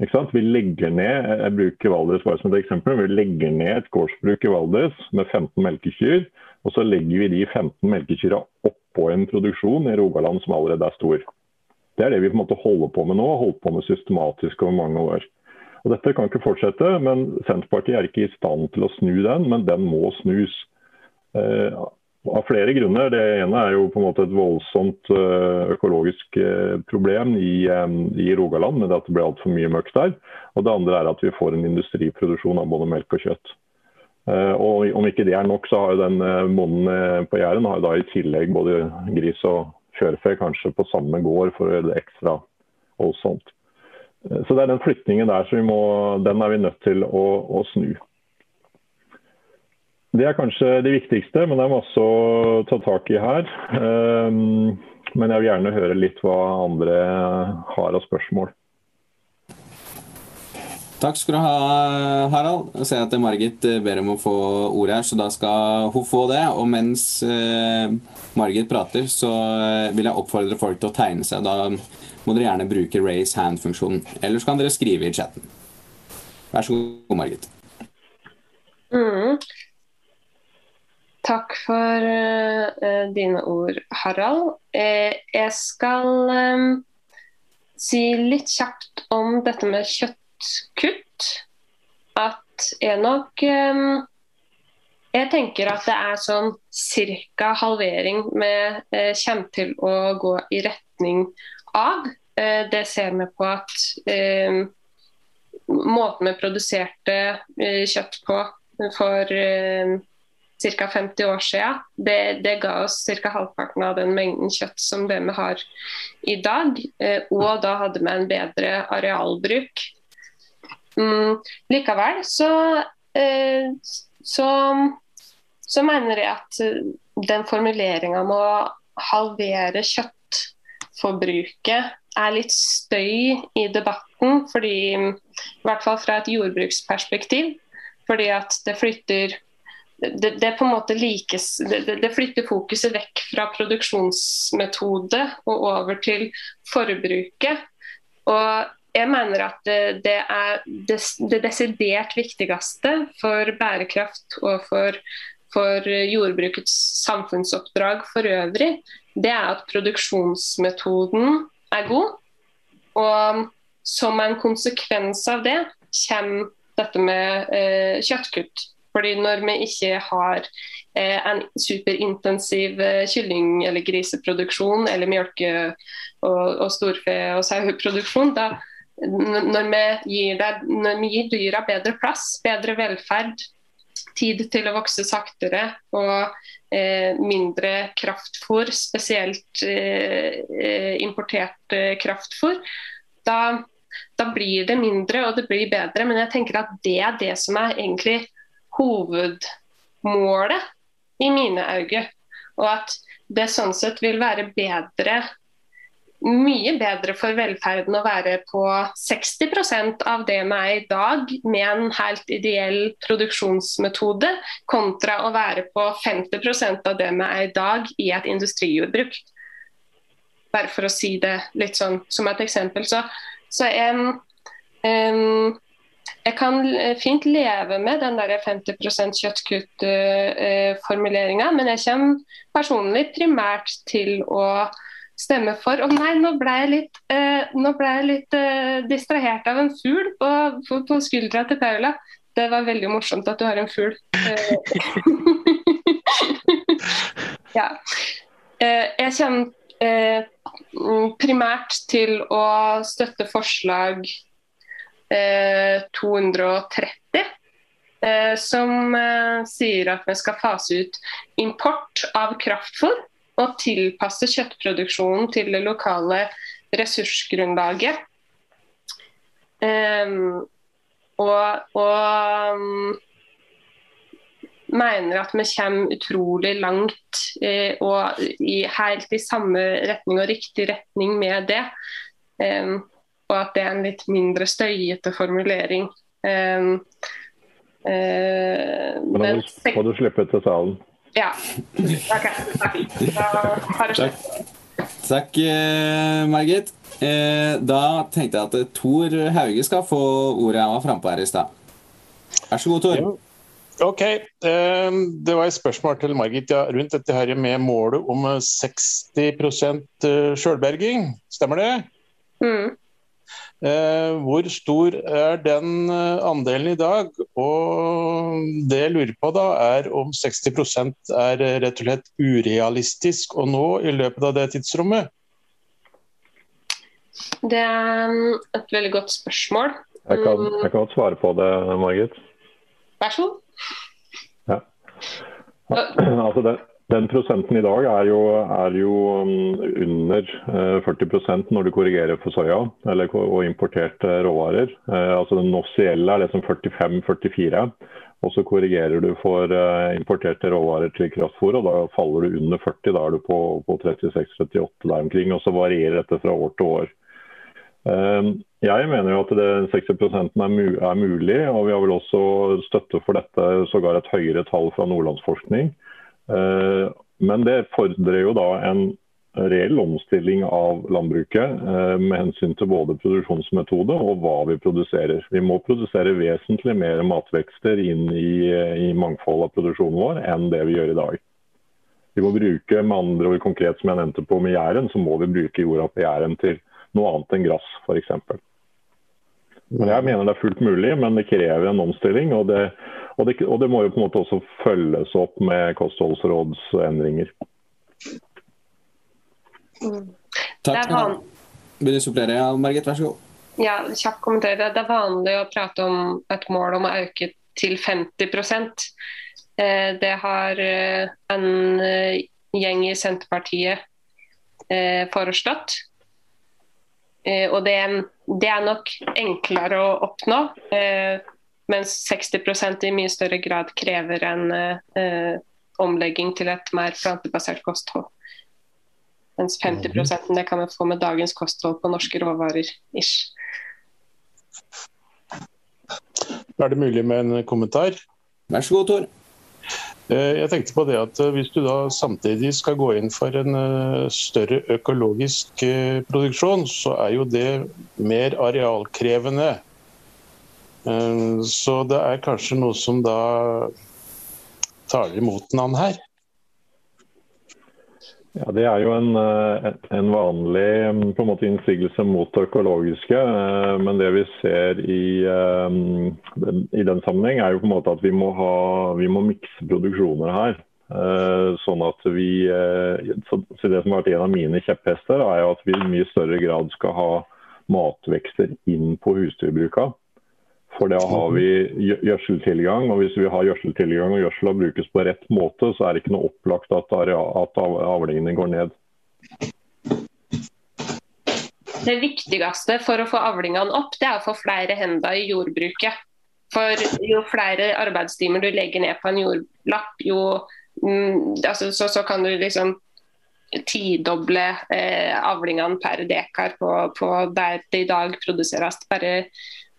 [SPEAKER 5] Vi legger ned jeg bruker Valdres bare som et eksempel, vi legger ned et gårdsbruk i Valdres med 15 melkekyr. Og så legger vi de 15 melkekyrne oppå en produksjon i Rogaland som allerede er stor. Det er det vi på en måte holder på med nå, og holdt på med systematisk over mange år. Og Dette kan ikke fortsette, men Senterpartiet er ikke i stand til å snu den, men den må snus. Eh, av flere grunner. Det ene er jo på en måte et voldsomt eh, økologisk eh, problem i, i Rogaland, med at det blir altfor mye møkk der. Og det andre er at vi får en industriproduksjon av både melk og kjøtt. Og Om ikke det er nok, så har jo den bonden på Jæren har jo da i tillegg både gris og fjørfe kanskje på samme gård for å gjøre det ekstra voldsomt. Eh, så det er den flytningen der som vi må, den er vi nødt til å, å snu. Det er kanskje det viktigste, men det er masse å ta tak i her. Um, men jeg vil gjerne høre litt hva andre har av spørsmål.
[SPEAKER 2] Takk skal du ha, Harald. Jeg ser at Margit eh, ber om å få ordet her, så da skal hun få det. Og mens eh, Margit prater, så eh, vil jeg oppfordre folk til å tegne seg. Da må dere gjerne bruke raise hand-funksjonen. Eller så kan dere skrive i chatten. Vær så god, Margit.
[SPEAKER 6] Mm. Takk for uh, dine ord, Harald. Eh, jeg skal um, si litt kjapt om dette med kjøtt kutt at jeg nok um, Jeg tenker at det er sånn ca. halvering vi uh, kommer til å gå i retning av. Uh, det ser vi på at uh, måten vi produserte kjøtt på for ca. 50 år siden, det, det ga oss ca. halvparten av den mengden kjøtt som det vi har i dag. Og da hadde vi en bedre arealbruk. Mm, likevel så, eh, så, så, mener jeg at eh, den formuleringa om å halvere kjøttforbruket er litt støy i debatten, fordi, i hvert fall fra et jordbruksperspektiv. Fordi at det flytter det, det, på en måte likes, det, det, flytter fokuset vekk fra produksjonsmetode og over til forbruket. Og jeg mener at det er det, desidert viktigste for bærekraft og for, for, jordbrukets samfunnsoppdrag for øvrig, det er at produksjonsmetoden er god. Og som en konsekvens av det kommer dette med eh, kjøttkutt. Fordi når vi ikke har eh, en superintensiv eh, kylling- eller griseproduksjon eller melke- og, og storfe- og saueproduksjon, da, når vi gir, deg, når vi gir dyra bedre plass, bedre velferd, tid til å vokse saktere og eh, mindre kraftfôr, spesielt eh, eh importert eh, kraftfôr, da, da, blir det mindre og det blir bedre. Men jeg tenker at det er det som er egentlig hovedmålet i mine øyne. Og at det sånn sett vil være bedre mye bedre for velferden å være på 60 av det vi er i dag, med en helt ideell produksjonsmetode, kontra å være på 50 av det vi er i dag i et industrijordbruk. Bare for å si det litt sånn som et eksempel. Så, så jeg, um, jeg kan fint leve med den der 50 kjøttkutt-formuleringa, uh, men jeg kommer personlig primært til å stemme for. Å nei, nå ble jeg litt, eh, ble jeg litt eh, distrahert av en fugl på, på, på, skuldra til Paula. Det var veldig morsomt at du har en fugl. <laughs> ja. jeg kjenner primært til å støtte forslag 230, som sier at vi skal fase ut import av kraftfôr og tilpasse kjøttproduksjonen til det lokale ressursgrunnlaget. Um, og, og um, mener at vi kommer utrolig langt eh, og i, helt i samme retning og riktig retning med det. Um, og at det er en litt mindre støyete formulering. Um,
[SPEAKER 5] uh, men da må du slippe til salen.
[SPEAKER 6] Ja. OK. Takk.
[SPEAKER 2] Takk. Takk, eh, Margit. Eh, da tenkte jeg at Tor Hauge skal få ordet. Han var frampå her i stad. Vær så god, Tor. Ja.
[SPEAKER 1] Ok. Eh, det var et spørsmål til Margit ja, rundt dette her med målet om 60% sjølberging. Stemmer det?
[SPEAKER 6] Mm.
[SPEAKER 1] Hvor stor er den andelen i dag? Og det jeg lurer på da, er om 60 er rett og slett urealistisk å nå i løpet av det tidsrommet?
[SPEAKER 6] Det er et veldig godt spørsmål.
[SPEAKER 5] Jeg kan, jeg kan svare på det, Margit.
[SPEAKER 6] Vær så god.
[SPEAKER 5] Ja. <clears throat> Altså den, den, prosenten i dag er jo, er jo um, under 40 eh, når du korrigerer for soya og importerte råvarer. Eh, altså Den offisielle er liksom 45-44. Og så korrigerer du for uh, importerte råvarer til kraftfôr, og da faller du under 40. Da er du på, på 36-38 der omkring. Og så varierer dette fra år til år. Jeg mener jo at det 60 er, mu er mulig, og vi har vel også støtte for dette, sågar et høyere tall fra Nordlandsforskning. Uh, men det fordrer jo da en reell omstilling av landbruket uh, med hensyn til både produksjonsmetode og hva vi produserer. Vi må produsere vesentlig mer matvekster inn i, i mangfoldet av produksjonen vår enn det vi gjør i dag. Vi må bruke med andre ord konkret som jeg nevnte på med Jæren, så må vi bruke jorda på Jæren til noe annet enn gress f.eks. Men Jeg mener det er fullt mulig, men det krever en omstilling. Og det, og det, og det må jo på en måte også følges opp med kostholdsrådsendringer.
[SPEAKER 6] Mm.
[SPEAKER 2] Takk. Vil du supplere, Margit? Vær så god.
[SPEAKER 6] Ja, kjapt kommentar. Det er vanlig å prate om et mål om å øke til 50 eh, Det har eh, en eh, gjeng i Senterpartiet foreslått. Eh, og det, det, er nok enklere å oppnå, eh, mens 60% i mye større grad krever en eh, omlegging til et mer plantebasert kosthold. Mens 50 mhm. det kan vi få med dagens kosthold på norske råvarer. ish.
[SPEAKER 1] Er det mulig med en kommentar?
[SPEAKER 2] Vær så god, Tor.
[SPEAKER 1] Eh, jeg tenkte på det at eh, Hvis du da samtidig skal gå inn for en eh, større økologisk produksjon, så er jo det mer arealkrevende. Så det er kanskje noe som da taler imot den her.
[SPEAKER 5] Ja, Det er jo en, eh, en vanlig mm, en måte innsigelse mot det økologiske. Eh, men det vi ser i, eh, i den sammenheng, er jo på en måte at vi må, ha, vi må mikse produksjoner her. Sånn at vi, så Det som har vært en av mine kjepphester, er jo at vi i mye større grad skal ha matvekster inn på husdyrbrukene. For da har vi gjødseltilgang, og hvis vi har gjødseltilgang og gjødsela brukes på rett måte, så er det ikke noe opplagt at, at avlingene går ned.
[SPEAKER 6] Det viktigste for å få avlingene opp, det er å få flere hender i jordbruket. For jo flere arbeidstimer du legger ned på en jordlapp, jo mm, altså, så, så, kan du liksom tidoble eh, avlingene per dekar på, på der det i dag produseres bare,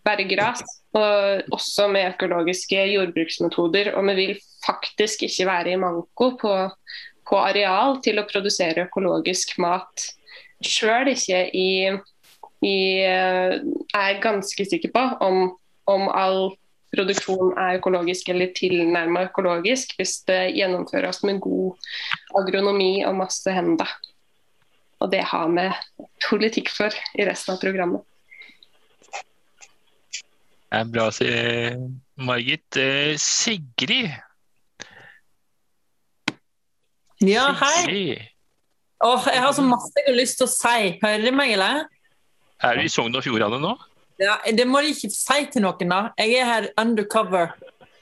[SPEAKER 6] bare gras og også med økologiske jordbruksmetoder. Og vi vil faktisk ikke være i manko på, på areal til å produsere økologisk mat. Sjøl ikke i, i eh, er ganske sikker på om, om all produksjon er økologisk eller tilnærmet økologisk, hvis det gjennomføres med god agronomi og masse hender. Og det har vi politikk for i resten av programmet.
[SPEAKER 3] Det er bra, Margit. Eh, Sigrid?
[SPEAKER 4] Ja, hei. Åh, jeg har så masse jeg har lyst til å si. Hører du meg, eller?
[SPEAKER 3] Er du i Sogn og Fjordane nå?
[SPEAKER 4] Ja, det må du ikke si til noen, da. Jeg er her undercover.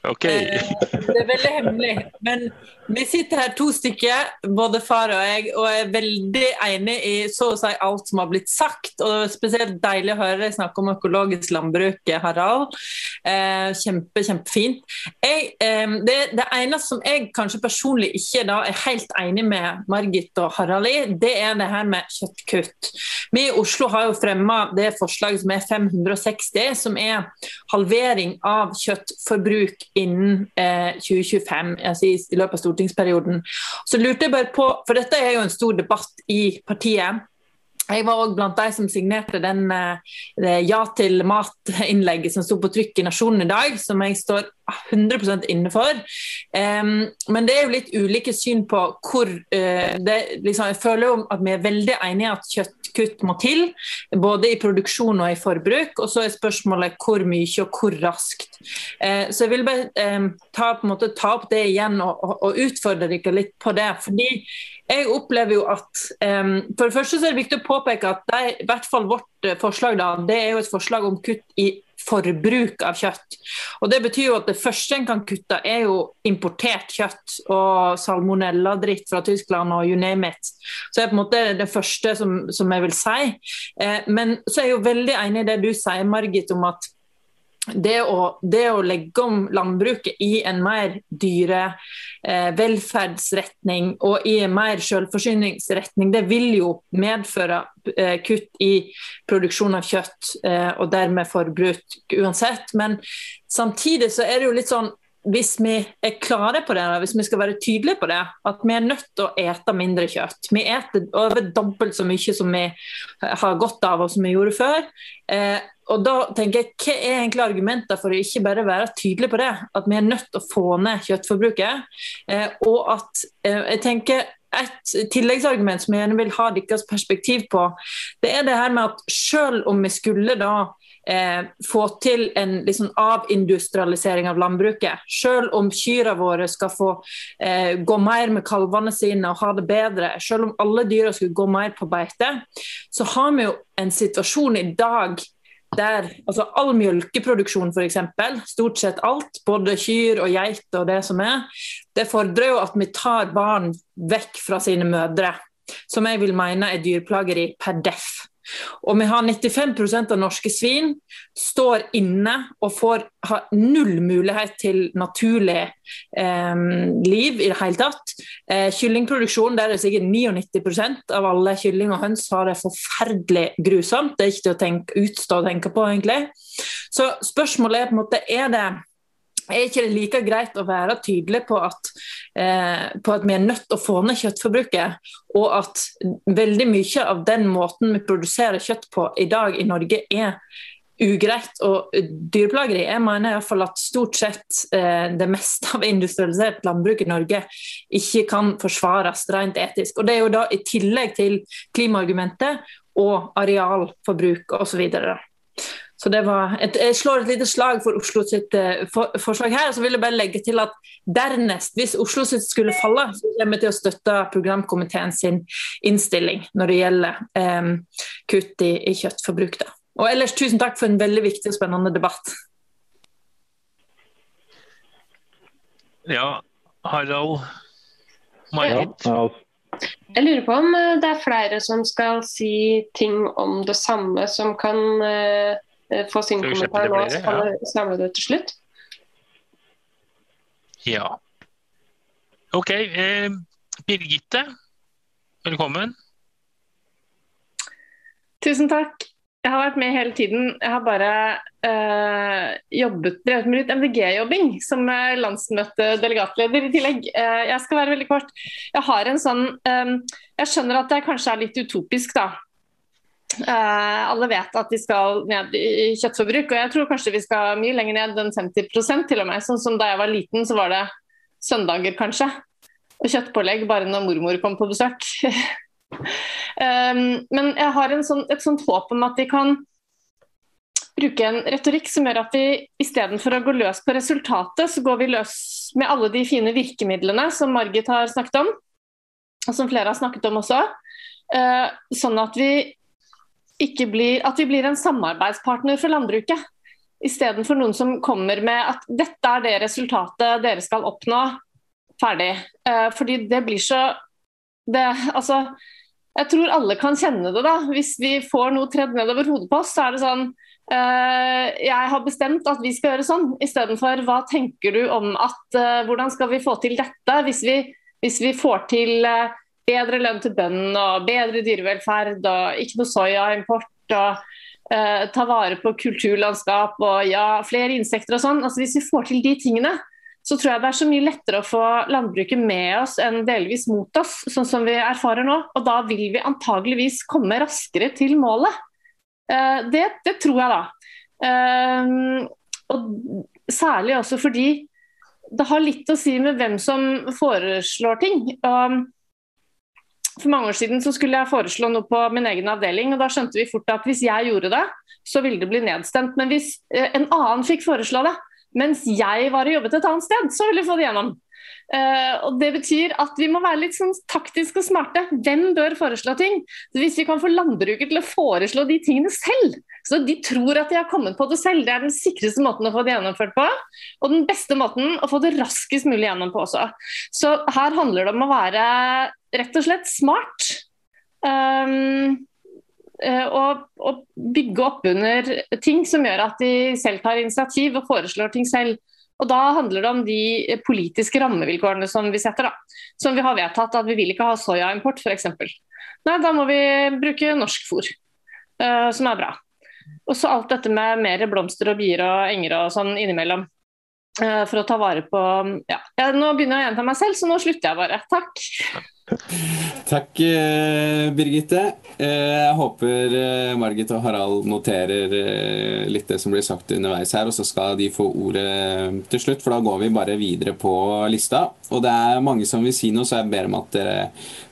[SPEAKER 3] Ok.
[SPEAKER 4] Eh, det er veldig hemmelig. Men vi sitter her to stykker, både far og jeg, og er veldig enig i så å si alt som har blitt sagt. Og det er spesielt deilig å høre deg snakke om økologisk landbruk, Harald. Eh, kjempe, kjempefint. Jeg, eh, det, det, eneste som jeg kanskje personlig ikke da er helt enig med Margit og Harald i, det er det her med kjøttkutt. Vi i Oslo har jo fremma det forslaget som er 560, som er halvering av kjøttforbruk innen eh, 2025, altså i, i løpet av stortingsperioden. Så lurte jeg bare på, for dette er jo en stor debatt i partiet. Jeg var òg blant de som signerte den eh, Ja til mat-innlegget som sto på trykk i Nasjonen i dag, som jeg står 100 inne for. Um, men det er jo litt ulike syn på hvor uh, det, liksom, Jeg føler jo at vi er veldig enige at kjøttkutt må til, både i produksjon og i forbruk. Og så er spørsmålet hvor mye og hvor raskt. Eh, så jeg vil bare eh, ta, måte, ta, opp det igjen og, og, og utfordre dere litt på det. fordi jeg opplever jo at um, For det første så er det viktig å påpeke at det, i hvert fall vårt uh, forslag da, det er jo et forslag om kutt i forbruk av kjøtt. Og Det betyr jo at det første en kan kutte, er jo importert kjøtt og salmonelladritt fra Tyskland og you name it. Så det er på en måte det første som, som jeg vil si. Eh, men så er jeg jo veldig enig i det du sier, Margit, om at det å, det å, legge om landbruket i en mer dyre velferdsretning og i mer selvforsyningsretning, det vil jo medføre eh, kutt i produksjon av kjøtt eh, og dermed forbruk uansett. Men samtidig så er det jo litt sånn hvis vi er klare på det, hvis vi skal være tydelige på det, at vi er nødt til å ete mindre kjøtt. Vi eter over dobbelt så mye som vi har godt av og som vi gjorde før. Eh, og da tenker jeg, Hva er egentlig argumenter for å ikke bare være tydelig på det? At vi er nødt til å få ned kjøttforbruket. Eh, og at eh, jeg tenker et tilleggsargument som jeg gjerne vil ha deres perspektiv på, det er det her med at selv om vi skulle da eh, få til en liksom, avindustrialisering av landbruket, selv om kyrne våre skal få eh, gå mer med kalvene sine og ha det bedre, selv om alle dyra skulle gå mer på beite, så har vi jo en situasjon i dag der altså all melkeproduksjon f.eks., stort sett alt, både kyr og geit og det som er, det fordrer jo at vi tar barn vekk fra sine mødre. Som jeg vil mene er dyrplageri per deff. Og vi har 95% av norske svin står inne og får har null mulighet til naturlig eh, liv i det hele tatt. Eh, kyllingproduksjon der er sikkert 99% av alle kylling og høns har det forferdelig grusomt. Det er ikke til å tenke, utstå å tenke på, egentlig. Så spørsmålet er på en måte er det er ikke det like greit å være tydelig på at, eh, på at, vi er nødt til å få ned kjøttforbruket, og at veldig mye av den måten vi produserer kjøtt på i dag i Norge, er ugreit og dyreplageri. Jeg mener i fall at stort sett eh, det meste av industrialisert landbruk i Norge ikke kan forsvares rent etisk. Og Det er jo da i tillegg til klimaargumentet og arealforbruk osv. Så det var et, Jeg slår et lite slag for Oslo sitt uh, for, forslag her. Så vil jeg bare legge til at dernest, hvis Oslo sitt skulle falle, så kommer vi til å støtte programkomiteen sin innstilling når det gjelder um, kutt i, i kjøttforbruk. Da. Og ellers tusen takk for en veldig viktig og spennende debatt.
[SPEAKER 3] Ja, Harald Marit? Ja, ja.
[SPEAKER 6] Jeg lurer på om eh, det er flere som skal si ting om det samme, som kan uh, Eh, få sin kommentar nå, så kan vi samle det til slutt.
[SPEAKER 3] Ja. OK. Eh, Birgitte, velkommen.
[SPEAKER 7] Tusen takk. Jeg har vært med hele tiden. Jeg har bare eh, jobbet, drevet med litt MDG-jobbing som landsmøtedelegatleder i tillegg. Eh, jeg skal være veldig kort. Jeg har en sånn øh, Jeg skjønner at det kanskje er litt utopisk, da. Uh, alle vet at de skal ned i kjøttforbruk, og jeg tror kanskje vi skal mye lenger ned enn 50% til og med. Sånn som Da jeg var liten, så var det søndager kanskje, og kjøttpålegg bare når mormor kom på besøk. um, <laughs> men jeg har sånn, et sånt håp om at vi kan bruke en retorikk som gjør at vi istedenfor å gå løs på resultatet, så går vi løs med alle de fine virkemidlene som Margit har snakket om, og som flere har snakket om også. Uh, sånn at vi blir, at vi blir en samarbeidspartner for landbruket. Istedenfor noen som kommer med at dette er det resultatet dere skal oppnå. Ferdig. Eh, fordi det blir så det, altså, Jeg tror alle kan kjenne det. da. Hvis vi får noe tredd nedover hodet på oss, så er det sånn uh, Jeg har bestemt at vi skal gjøre sånn, istedenfor hva tenker du om at uh, Hvordan skal vi få til dette? Hvis vi, hvis vi får til uh, bedre lønn til bøndene og bedre dyrevelferd og ikke noe soyaimport og uh, ta vare på kulturlandskap og ja, flere insekter og sånn. Altså Hvis vi får til de tingene, så tror jeg det er så mye lettere å få landbruket med oss enn delvis mot oss, sånn som vi erfarer nå. Og da vil vi antageligvis komme raskere til målet. Uh, det, det, tror jeg, da. Uh, og særlig også fordi det har litt å si med hvem som foreslår ting. Um, for mange år siden så skulle jeg foreslå noe på min egen avdeling, og da skjønte vi fort at hvis jeg gjorde det, så ville det bli nedstemt. Men hvis eh, en annen fikk foreslå det, mens jeg var og jobbet et annet sted, så ville vi få det gjennom. Uh, og Det betyr at vi må være litt sånn taktiske og smarte. Hvem bør foreslå ting? Hvis vi kan få landbruket til å foreslå de tingene selv, så de tror at de har kommet på det selv, det er den sikreste måten å få det gjennomført på. Og den beste måten å få det raskest mulig gjennom på også. Så her handler det om å være rett og slett smart. Um, og, og, bygge opp under ting som gjør at de selv tar initiativ og foreslår ting selv. Og Da handler det om de politiske rammevilkårene som vi setter. da. Som vi har vedtatt at vi vil ikke ha soyaimport f.eks. Nei, da må vi bruke norsk fôr, uh, som er bra. Og så alt dette med mer blomster og bier og enger og sånn innimellom. Uh, for å ta vare på ja. Nå begynner jeg å gjenta meg selv, så nå slutter jeg bare. Takk. <laughs>
[SPEAKER 2] Takk, eh, Birgitte. Eh, jeg håper eh, Margit og Harald noterer litt det som blir sagt underveis her, og så skal de få ordet til slutt, for da går vi bare videre på lista. Og det er mange som vil si noe, så jeg ber om at dere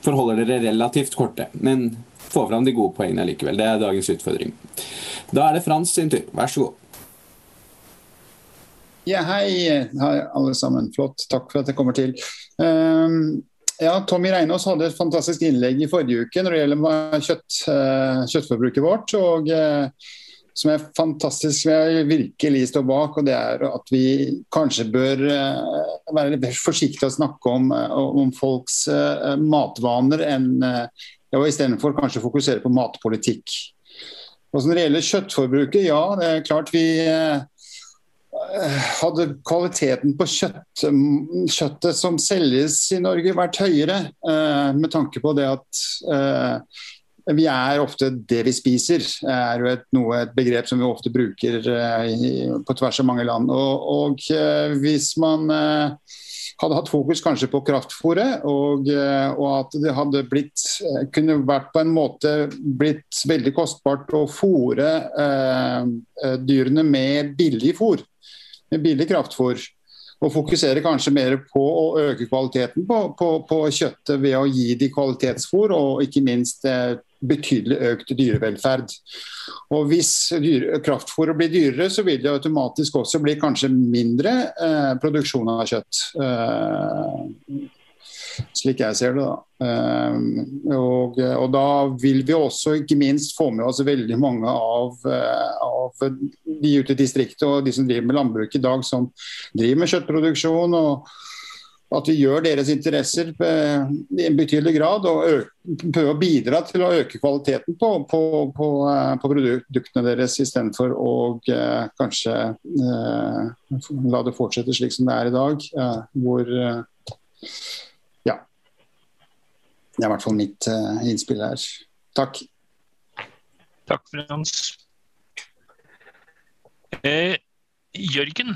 [SPEAKER 2] forholder dere relativt korte. Men få fram de gode poengene likevel. Det er dagens utfordring. Da er det Frans sin tur. Vær så god.
[SPEAKER 8] Ja, hei, hei alle sammen. Flott. Takk for at jeg kommer til. Um, ja, Tommy Reinås hadde et fantastisk innlegg i forrige uke når det gjelder kjøtt, uh, kjøttforbruket vårt. og uh, som er fantastisk, som jeg virkelig står bak. og det er At vi kanskje bør uh, være litt forsiktige å snakke om, om folks matvaner enn ja, istedenfor kanskje fokusere på matpolitikk. Og Når det gjelder kjøttforbruket, ja, det er klart vi hadde kvaliteten på kjøtt, kjøttet som selges i Norge vært høyere, eh, med tanke på det at eh, vi er ofte det vi spiser, er jo et, noe, et begrep som vi ofte bruker eh, på tvers av mange land. Og, og Hvis man hadde hatt fokus kanskje på kraftfôret, og, og, at det hadde blitt, kunne vært på en måte blitt veldig kostbart å fôre eh, dyrene med billig fôr billig kraftfôr. Og fokusere kanskje mer på å øke kvaliteten på, på, på kjøttet ved å gi de kvalitetsfôr, og ikke minst eh, betydelig økt dyrevelferd. Og Hvis kraftfôret blir dyrere, så vil det automatisk også bli kanskje mindre eh, produksjon av kjøtt. Eh, slik jeg ser det. da. Ehm, og, og, da vil vi også ikke minst få med oss veldig mange av, eh, av de ute i distriktet og de som driver med landbruk i dag, som driver med kjøttproduksjon. og at vi gjør deres interesser eh, i en betydelig grad og prøver å bidra til å øke kvaliteten på, på, på, eh, på produktene deres, istedenfor å kanskje eh, la det fortsette slik som det er i dag. Eh, hvor det er i hvert fall mitt uh, innspill her. Takk.
[SPEAKER 3] Takk, Frans. Eh, Jørgen,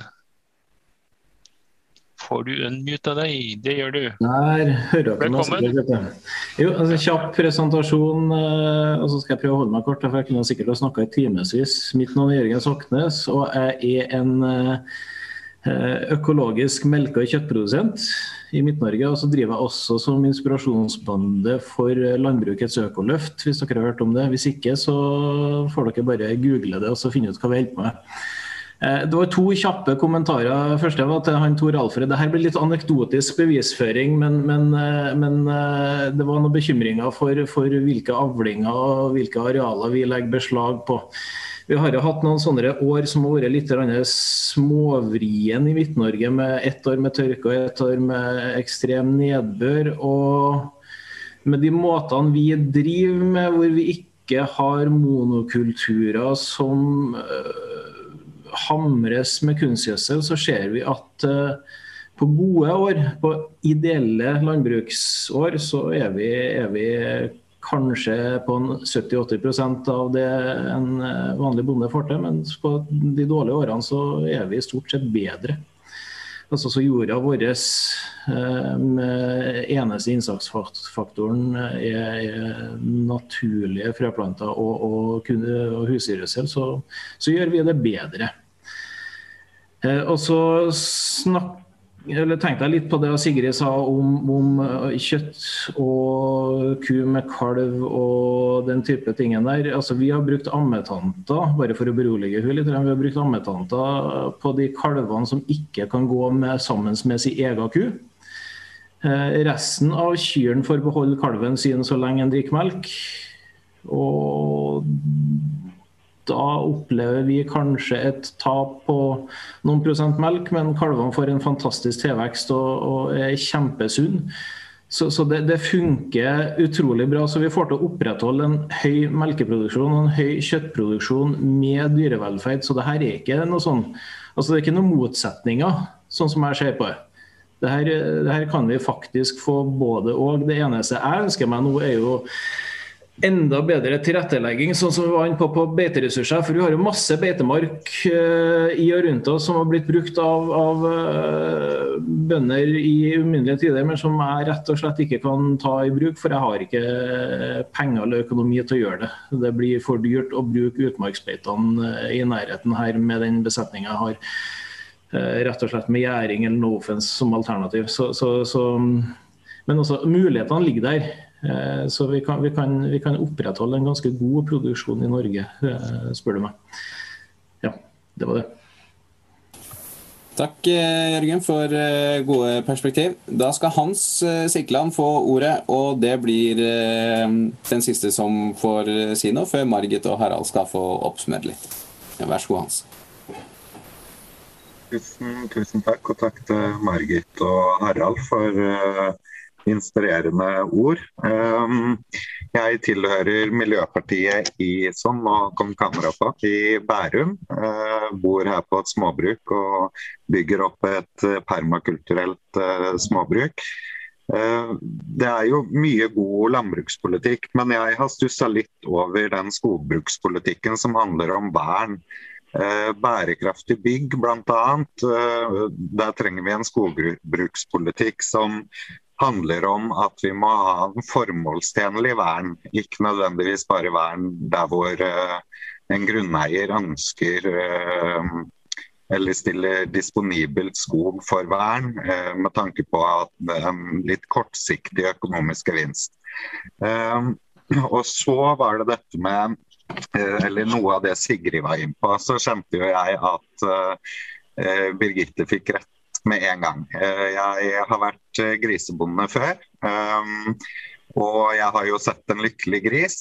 [SPEAKER 3] får du unmuta deg? Det gjør du.
[SPEAKER 9] Der hører dere Velkommen. Jo, altså, kjapp presentasjon, uh, og så skal jeg prøve å holde meg kort. for Jeg kunne sikkert ha snakka i timevis. Mitt navn er Jørgen Soknes, og jeg er en uh, økologisk melke- og kjøttprodusent i Midt-Norge. Og så driver jeg også som inspirasjonsbande for Landbrukets økoløft, hvis dere har hørt om det. Hvis ikke, så får dere bare google det og så finne ut hva vi holder på med. Eh, det var to kjappe kommentarer. Første var til han Tor Alfred. Dette blir litt anekdotisk bevisføring, men, men, eh, men eh, det var noen bekymringer for, for, hvilke avlinger og hvilke arealer vi legger beslag på. Vi har jo hatt noen sånne år som har vært litt småvrien i Midt-Norge, med ett år med tørke og ett år med ekstrem nedbør. Og med de måtene vi driver med, hvor vi ikke har monokulturer som hamres med kunstgjødsel, så ser vi at uh, på gode år, på ideelle landbruksår, så er vi, er vi kanskje på 70-80% av det en eh, vanlig bonde får til, men på de dårlige årene så er vi stort sett bedre. Altså så Jorda vår eh, med eneste innsatsfaktoren er, er naturlige frøplanter og, og, og husdyrgjødsel, så, så gjør vi det bedre. Eh, og så snakk, tenkte jeg litt på det Sigrid sa om, om, eh, kjøtt og ku med kalv og den type tingen der. Altså, vi har brukt ammetanter, bare for å berolige hun litt. Vi har brukt ammetanter på de kalvene som ikke kan gå med, sammen med sin egen ku. Eh, resten av kyrne får beholde kalven sin så lenge en drikker melk. Og da opplever vi kanskje et tap på noen prosent melk, men kalvene får en fantastisk tilvekst og, og er kjempesunne. Så, så det, det, funker utrolig bra. Så vi får til å opprettholde en høy melkeproduksjon og en høy kjøttproduksjon med dyrevelferd. Så det her er ikke noe sånn Altså det er ikke noen motsetninger, sånn som jeg ser på det. Det her, kan vi faktisk få både og. Det eneste jeg ønsker meg nå, er jo enda bedre tilrettelegging, sånn som vi var inne på på beiteressurser. For vi har jo masse beitemark uh, i og rundt oss som har blitt brukt av, av uh, bønder i uminnelige tider, men som jeg rett og slett ikke kan ta i bruk, for jeg har ikke penger eller økonomi til å gjøre det. Det blir for dyrt å bruke utmarksbeitene i nærheten her med den besetninga jeg har. Rett og slett med gjæring eller no offense som alternativ. Så, så, så, men også mulighetene ligger der. Eh, så vi kan, vi, kan, vi kan, opprettholde en ganske god produksjon i Norge, eh, spør du meg. Ja, det var det.
[SPEAKER 2] Takk eh, Jørgen for gode perspektiv. Da skal Hans Sikland få ordet, og det blir den siste som får si noe, før Margit og Harald skal få oppsummere litt. Vær så god, Hans.
[SPEAKER 10] Tusen, tusen takk, og takk til Margit og Harald for inspirerende ord. Ehm, jeg tilhører Miljøpartiet i sånn, på, i Bærum. Eh, bor her på et småbruk og bygger opp et eh, permakulturelt eh, småbruk. Det er jo mye god landbrukspolitikk, men jeg har stussa litt over den skogbrukspolitikken som handler om vern. Bærekraftig bygg bl.a. Der trenger vi en skogbrukspolitikk som handler om at vi må ha en formålstjenlig vern. Ikke nødvendigvis bare vern der hvor uh, en grunneier ønsker uh, eller stiller disponibelt skog for vern, uh, med tanke på en litt kortsiktig økonomisk gevinst. og så var det dette med eller noe av det Sigrid var inne på, så kjente jo jeg at Birgitte fikk rett med en gang. Eh, jeg har vært eh, grisebonde før. Um, og jeg har jo sett en lykkelig gris.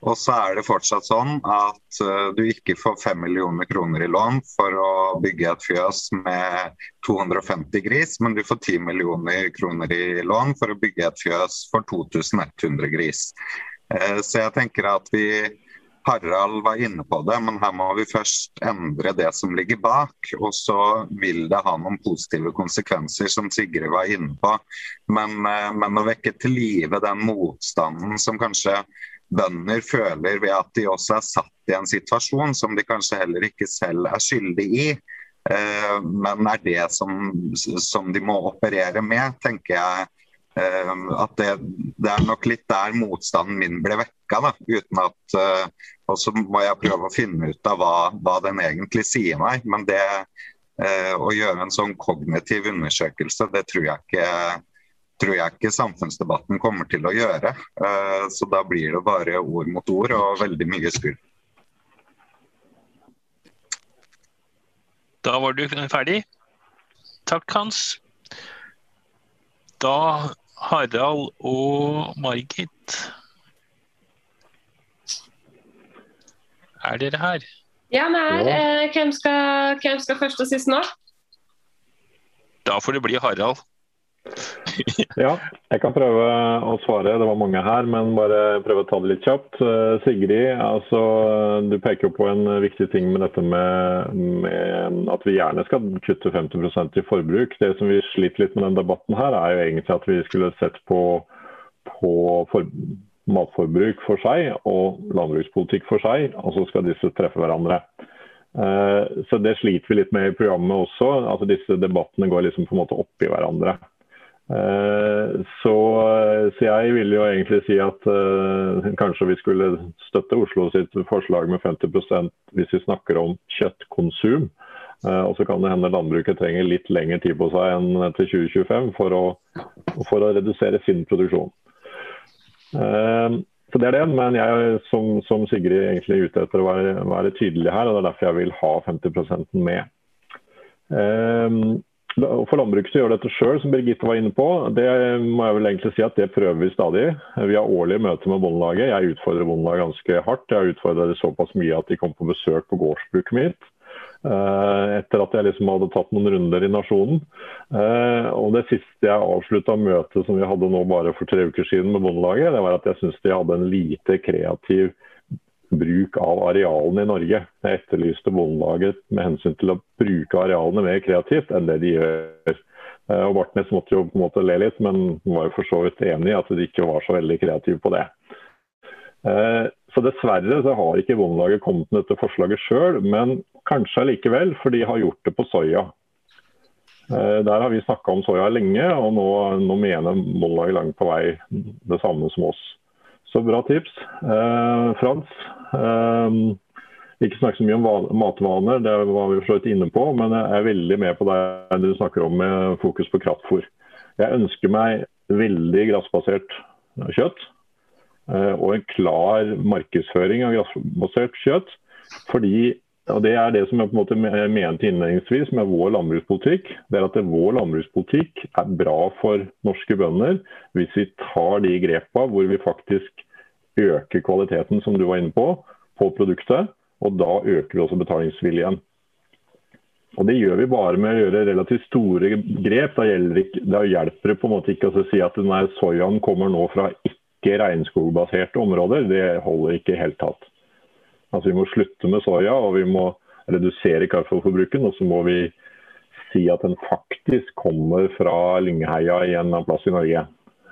[SPEAKER 10] Og så er det fortsatt sånn at uh, du ikke får 5 millioner kroner i lån for å bygge et fjøs med 250 gris, men du får 10 millioner kroner i lån for å bygge et fjøs for 2100 gris. Så jeg tenker at vi Harald var inne på det, men her må vi først endre det som ligger bak. Og så vil det ha noen positive konsekvenser, som Sigrid var inne på. Men, eh, men å vekke til live den motstanden som kanskje bønder føler ved at de også er satt i en situasjon som de kanskje heller ikke selv er skyldig i. Eh, men er det som, som de må operere med, tenker jeg at det, det, er nok litt der motstanden min ble vekka. Da, uten at, uh, Og så må jeg prøve å finne ut av hva, hva den egentlig sier meg. Men det uh, å gjøre en sånn kognitiv undersøkelse, det tror jeg ikke, tror jeg ikke samfunnsdebatten kommer til å gjøre. Uh, så da blir det bare ord mot ord og veldig mye skurr.
[SPEAKER 3] Da var du ferdig? Takk, Hans. Da Harald og Margit Er dere her?
[SPEAKER 6] Ja, vi er. her. hvem, skal, hvem skal først og sist nå?
[SPEAKER 3] Da får det bli Harald.
[SPEAKER 5] Ja, jeg kan prøve å svare. Det var mange her, men bare prøve å ta det litt kjapt. Uh, Sigrid, altså, du peker jo på en viktig ting med dette med, med, at vi gjerne skal kutte 50% i forbruk. Det som vi sliter litt med den debatten her, er jo egentlig at vi skulle sett på, på for, matforbruk for seg og landbrukspolitikk for seg, og så skal disse treffe hverandre. Uh, så Det sliter vi litt med i programmet også. altså Disse debattene går liksom på en måte oppi hverandre. Uh, så, så, jeg vil jo egentlig si at uh, kanskje vi skulle støtte Oslo sitt forslag med 50% hvis vi snakker om kjøttkonsum. og så kan det hende landbruket trenger litt lengre tid på seg enn til 2025 for å, for å redusere sin produksjon. Uh, så det er det, men jeg som, som Sigrid egentlig er ute etter å være, være, tydelig her, og det er derfor jeg vil ha 50% med. For landbruket gjør dette sjøl, som Birgitte var inne på. Det må jeg vel egentlig si at det prøver vi stadig. Vi har årlige møter med Bondelaget. Jeg utfordrer Bondelaget ganske hardt. Jeg har utfordra det såpass mye at de kom på besøk på gårdsbruket mitt. Eh, etter at jeg liksom hadde tatt noen runder i Nasjonen. Eh, og Det siste jeg avslutta møtet som vi hadde nå bare for tre uker siden med Bondelaget, det var at jeg syns de hadde en lite kreativ bruk av arealene i Norge. Jeg etterlyste Bondelaget med hensyn til å bruke arealene mer kreativt enn det de gjør. Eh, og Bartnes måtte jo på en måte le litt, men var jo for så vidt enig i at de ikke var så veldig kreative på det. Så Dessverre så har ikke Bondelaget kommet med dette forslaget sjøl, men kanskje allikevel, for de har gjort det på soya. Eh, der har vi snakka om soya lenge, og nå, nå mener Bondelaget langt på vei det samme som oss. Så bra tips. Eh, Frans, eh, ikke snakk så mye om matvaner, det var vi for inne på, men jeg er veldig med på det du snakker om med fokus på kraftfôr. Jeg ønsker meg veldig gressbasert kjøtt. Eh, og en klar markedsføring av grassbasert kjøtt. Fordi, og Det er det som jeg på en måte mente innledningsvis med vår landbrukspolitikk. det er at Vår landbrukspolitikk er bra for norske bønder hvis vi tar de grepa hvor vi faktisk øker kvaliteten, som du var inne på, på produktet. Og da øker vi også betalingsviljen. Og Det gjør vi bare med å gjøre relativt store grep. Da, ikke, da hjelper det på en måte ikke å si at denne soyaen kommer nå fra ikke regnskogbaserte områder, det holder ikke i det hele tatt. Altså, vi må slutte med soya, og vi må redusere kaffeforbruken. Og så må vi si at den faktisk kommer fra Lyngheia i en plass i Norge.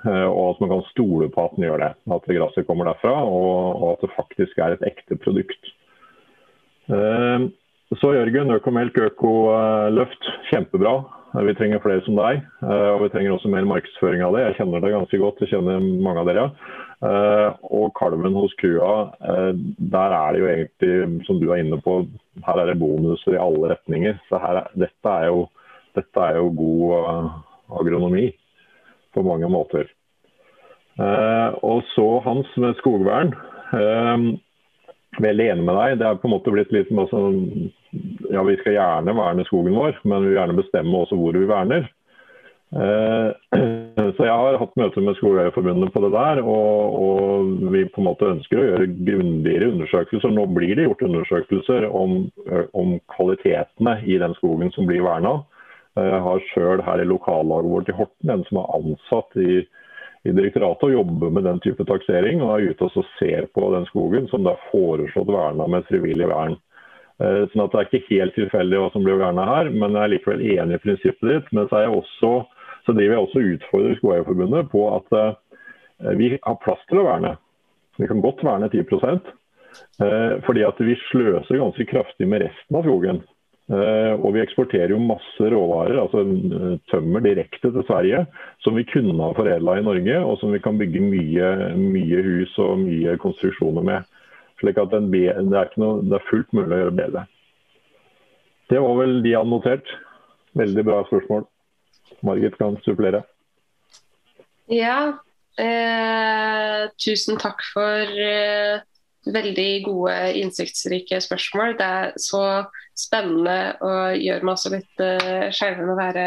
[SPEAKER 5] Eh, og at man kan stole på at den gjør det. At gresset kommer derfra, og, at det faktisk er et ekte produkt. Eh, så Jørgen, Økomelk økoløft, kjempebra. Vi trenger flere som deg, eh, og vi trenger også mer markedsføring av det. Jeg kjenner det ganske godt, jeg kjenner mange av dere. Eh, og kalven hos kua, eh, der er det jo egentlig, som du er inne på, her er det bonuser i alle retninger. Så her, dette, er jo, dette er jo god agronomi på mange måter. Og så Hans med skogvern. Veldig enig med deg. Det er på en måte blitt litt altså, Ja, vi skal gjerne verne skogen vår, men vi vil gjerne bestemme også hvor vi verner. Eh, <clears throat> så jeg har hatt møter med Skogeierforbundet på det der, og, og, vi på en måte ønsker å gjøre grundigere undersøkelser. Nå blir det gjort undersøkelser om, om kvalitetene i den skogen som blir verna. Jeg har sjøl her i lokallaget vårt i Horten en som er ansatt i i direktoratet og jobber med den type taksering. Og er ute og ser på den skogen som det er foreslått verna med frivillig vern. Eh, sånn at Det er ikke helt tilfeldig hva som blir verna her, men jeg er likevel enig i prinsippet ditt. Men så, også, så driver jeg også utfordrer Skogeierforbundet på at uh, vi har plass til å verne. Vi kan godt verne 10 uh, eh, fordi at vi sløser ganske kraftig med resten av skogen. Uh, og vi eksporterer jo masse råvarer, altså uh, tømmer direkte til Sverige, som vi kunne ha foredla i Norge, og som vi kan bygge mye, mye hus og mye konstruksjoner med. Slik at det er, noe, det er, fullt mulig å gjøre bedre. Det var vel de hadde notert. Veldig bra spørsmål. Margit kan supplere.
[SPEAKER 6] Ja, eh, tusen takk for veldig gode, innsiktsrike spørsmål. Det er så spennende og gjør meg også litt uh, skjelven å være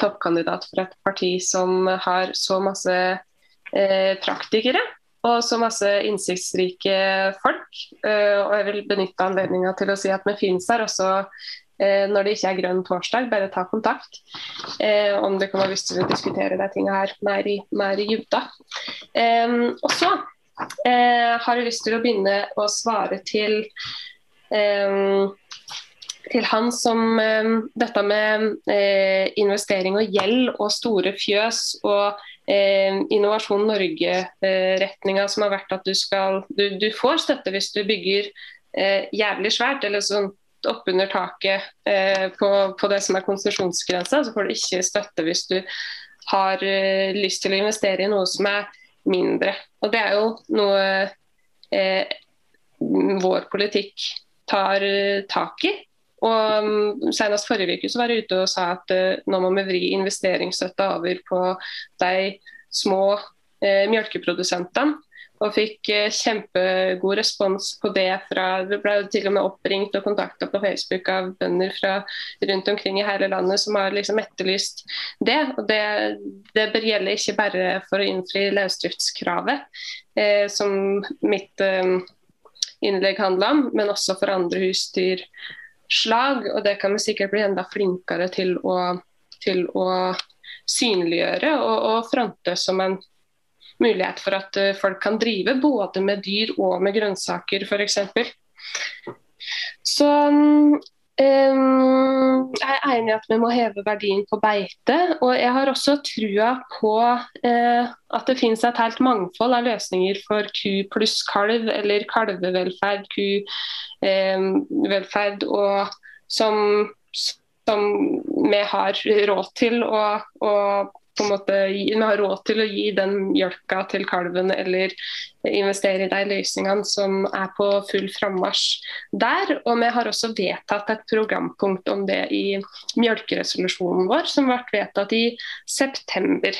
[SPEAKER 6] toppkandidat for et parti som har så masse uh, praktikere og så masse innsiktsrike folk. Uh, og jeg vil benytte anledninga til å si at vi finnes her også uh, når det ikke er grønn torsdag. Bare ta kontakt om du kan ha lyst til å diskutere de tinga her mer i, mer i dybda. Um, og så har jeg lyst til å begynne å svare til eh, til han som eh, dette med eh, investering og gjeld og store fjøs og eh, Innovasjon Norge-retninga uh, som har vært at du, skal, du, du, får støtte hvis du bygger jævlig svært, eller sånn oppunder taket på, på, det som er konsesjonsgrensa. Så får du ikke støtte hvis du har lyst til å investere i noe som er mindre. Og Det er jo noe vår politikk tar tak i. Og um, Senest forrige uke så var jeg ute og sa at eh, nå må vi vri investeringsstøtta over på de små eh, melkeprodusentene. Og fikk uh, kjempegod respons på det. fra, vi ble til og med oppringt og kontakta på Facebook av bønder fra rundt omkring i hele landet som har liksom etterlyst det. Og det, det bør gjelde ikke bare for å innfri løsdriftskravet, eh, som mitt eh, innlegg handla om, men også for andre husdyrslag. og det kan vi sikkert bli enda flinkere til å, til å synliggjøre og, og, fronte som en mulighet for at eh, folk kan drive både med dyr og med grønnsaker f.eks. Så Um, jeg er enig i at vi må heve verdien på beite. Og jeg har også trua på uh, at det finnes et helt mangfold av løsninger for ku pluss kalv, eller kalvevelferd, kuvelferd, um, og som, som vi har råd til å, på en måte vi har råd til å gi den mjølka til kalven eller investere i de løsningene som er på full frammarsj der. Og vi har også vedtatt et programpunkt om det i mjølkeresolusjonen vår, som ble vedtatt i september.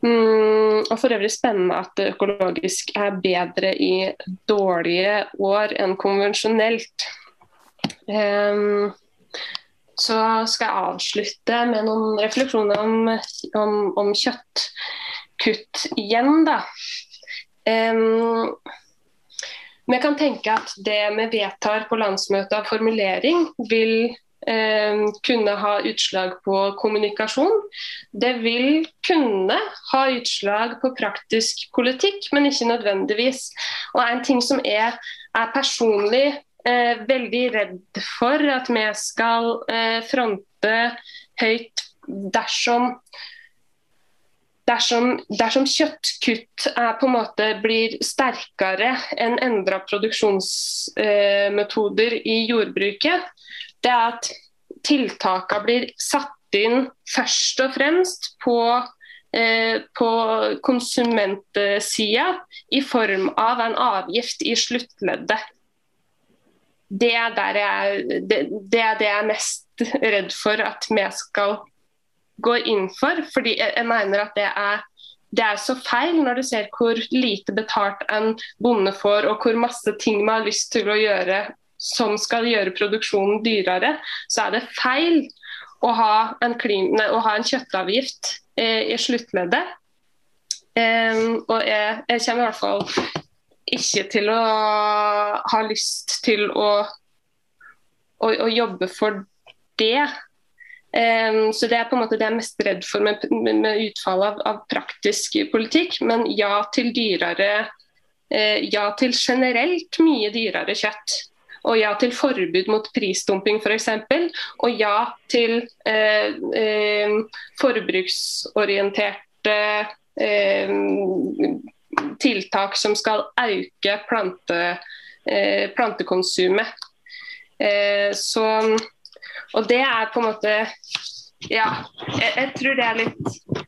[SPEAKER 6] Mm, og for øvrig spennende at det økologisk er bedre i dårlige år enn konvensjonelt. Um, så skal jeg avslutte med noen refleksjoner om, om, om kjøttkutt igjen. da. Um, vi kan tenke at det vi vedtar på landsmøtet av formulering, vil eh, kunne ha utslag på kommunikasjon. Det vil kunne ha utslag på praktisk politikk, men ikke nødvendigvis. Og En ting som er, er personlig eh, veldig redd for at vi skal eh, fronte høyt dersom Dersom, dersom, kjøttkutt er, på en måte blir sterkere enn endra produksjonsmetoder eh, i jordbruket, det er at tiltakene blir satt inn først og fremst på, eh, på konsumentsida i form av en avgift i sluttleddet det er, jeg, det, det er det jeg er mest redd for at vi skal gå inn for. Fordi jeg, mener at det er, det er så feil når du ser hvor lite betalt en bonde får, og hvor masse ting man har lyst til å gjøre som skal gjøre produksjonen dyrere, så er det feil å ha en, klim, nei, å ha en kjøttavgift eh, i sluttleddet. Um, og jeg, jeg, kommer i hvert fall ikke til å ha lyst til å, å, å jobbe for det. Um, så Det er på en måte det jeg er mest redd for med, med, med utfallet av, av, praktisk politikk. Men ja til dyrere uh, Ja til generelt mye dyrere kjøtt. Og ja til forbud mot prisdumping f.eks. Og ja til uh, uh, forbruksorienterte tiltak som skal øke plante, eh, plantekonsumet. Eh, så, og det er på en måte Ja, jeg, jeg tror det er litt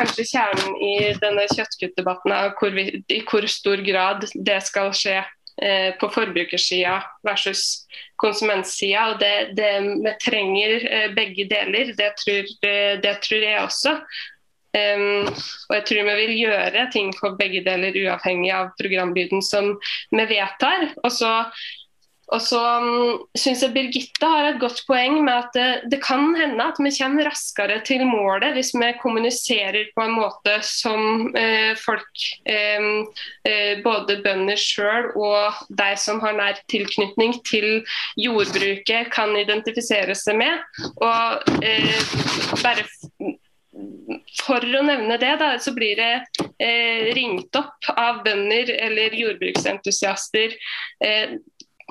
[SPEAKER 6] kanskje kjernen i denne kjøttkuttdebatten er hvor vi, i hvor stor grad det skal skje eh, på forbrukersida versus konsumentsida. Og det, det, vi trenger eh, begge deler, det tror, det, det tror, jeg også. Um, og jeg tror vi vil gjøre ting for begge deler, uavhengig av programbyrden som vi vedtar. Og så og så um, syns jeg Birgitte har et godt poeng med at det, det, kan hende at vi kommer raskere til målet hvis vi kommuniserer på en måte som uh, folk, um, uh, både bønder sjøl og de som har nær tilknytning til jordbruket, kan identifisere seg med. Og uh, bare for å nevne det, da, så blir det eh, ringt opp av bønder eller jordbruksentusiaster eh,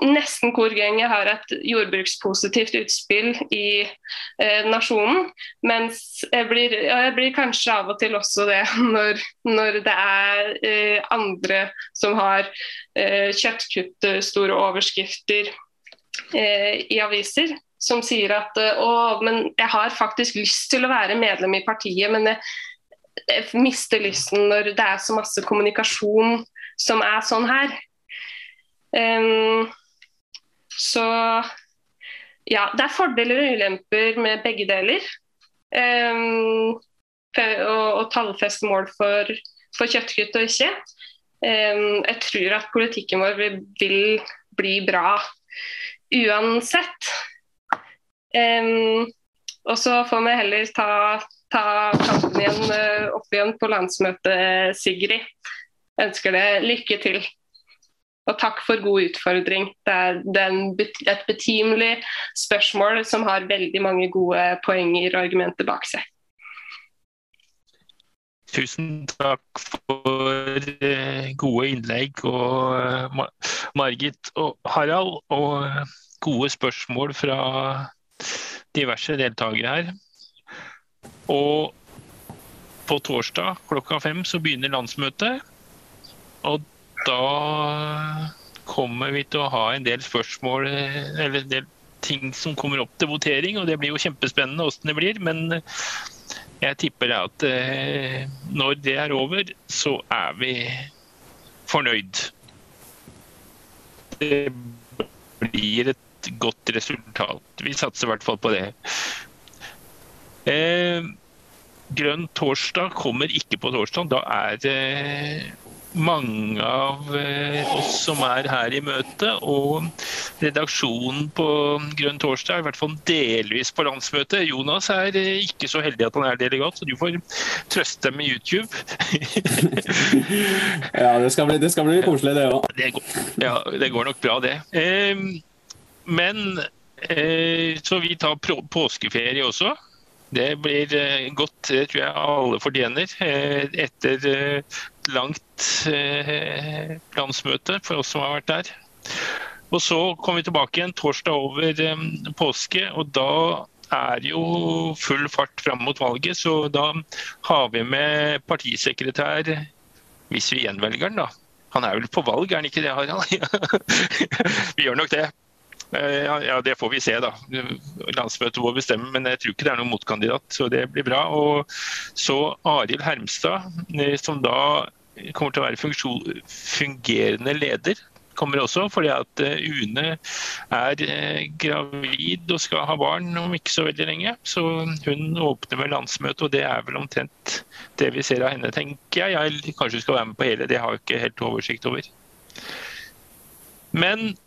[SPEAKER 6] nesten hvor gang jeg har et jordbrukspositivt utspill i eh, nasjonen. Mens jeg blir, jeg blir, kanskje av og til også det <laughs> når, når det er eh, andre som har eh, kjøttkutt, store overskrifter eh, i aviser. Som sier at eh, å, men jeg har faktisk lyst til å være medlem i partiet, men jeg, jeg mister lysten når det er så masse kommunikasjon som er sånn her. Um, så ja, det er fordeler og ulemper med begge deler. Um, og, tallfeste mål for, for kjøttkutt og ikke. Um, jeg tror at politikken vår vil bli bra uansett. Um, og så får vi heller ta, ta kampen igjen uh, opp igjen på landsmøtet, Sigrid. Jeg ønsker deg lykke til. Og takk for god utfordring. Det er, et betimelig spørsmål som har veldig mange gode poenger og argumenter bak seg.
[SPEAKER 3] Tusen takk for eh, gode innlegg og eh, Margit og Harald. Og eh, gode spørsmål fra diverse deltakere her. Og på torsdag klokka fem så begynner landsmøtet. Og da kommer vi til å ha en del spørsmål eller en del ting som kommer opp til votering. og Det blir jo kjempespennende hvordan det blir. Men jeg tipper at eh, når det er over, så er vi fornøyd. Det blir et godt resultat. Vi satser i hvert fall på det. Eh, grønn torsdag kommer ikke på torsdag. Da er det mange av eh, oss som er her i møte, og redaksjonen på Grønn torsdag, i hvert fall delvis på landsmøte. Jonas er eh, ikke så heldig at han er delegat, så du får trøste med YouTube. <laughs>
[SPEAKER 2] ja, det skal, bli, det skal bli koselig, det òg.
[SPEAKER 3] Ja, det går nok bra, det. Ehm, men eh, så vi tar påskeferie også. Det blir godt, det tror jeg alle fortjener. Etter langt eh, landsmøte for oss som har vært der. Og Så kommer vi tilbake igjen torsdag over eh, påske, og da er jo full fart fram mot valget. Så da har vi med partisekretær, hvis vi gjenvelger den, da. Han er vel på valg, er han ikke det, Harald? <laughs> vi gjør nok det. Eh, ja, Det får vi se, da. Landsmøtet må bestemme, men jeg tror ikke det er noen motkandidat. Så det blir bra. Og så Arild Hermstad, som da kommer til å være fungerende leder. Kommer også fordi at eh, Une er eh, gravid og skal ha barn om ikke så veldig lenge. Så hun åpner med landsmøte, og det er vel omtrent det vi ser av henne, tenker jeg. Jeg kanskje skal være med på hele, det har jeg ikke helt oversikt over. Men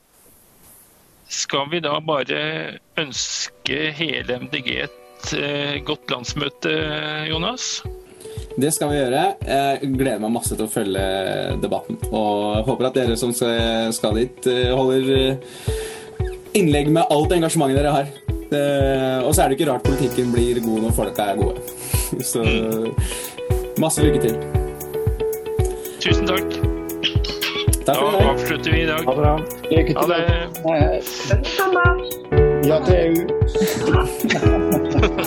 [SPEAKER 3] skal vi da bare ønske hele MDG et eh, godt landsmøte, Jonas?
[SPEAKER 2] Det skal vi gjøre. Jeg gleder meg masse til å følge debatten. Og håper at dere som skal dit, eh, holder eh, innlegg med alt engasjementet dere har. Og så er det ikke rart politikken blir god når folka er gode. <laughs> Så masse lykke til.
[SPEAKER 3] Tusen takk.
[SPEAKER 2] Takk for
[SPEAKER 3] da avslutter vi i dag. Ha det bra.
[SPEAKER 8] Lykke til. Ha det. Ja til EU. <laughs>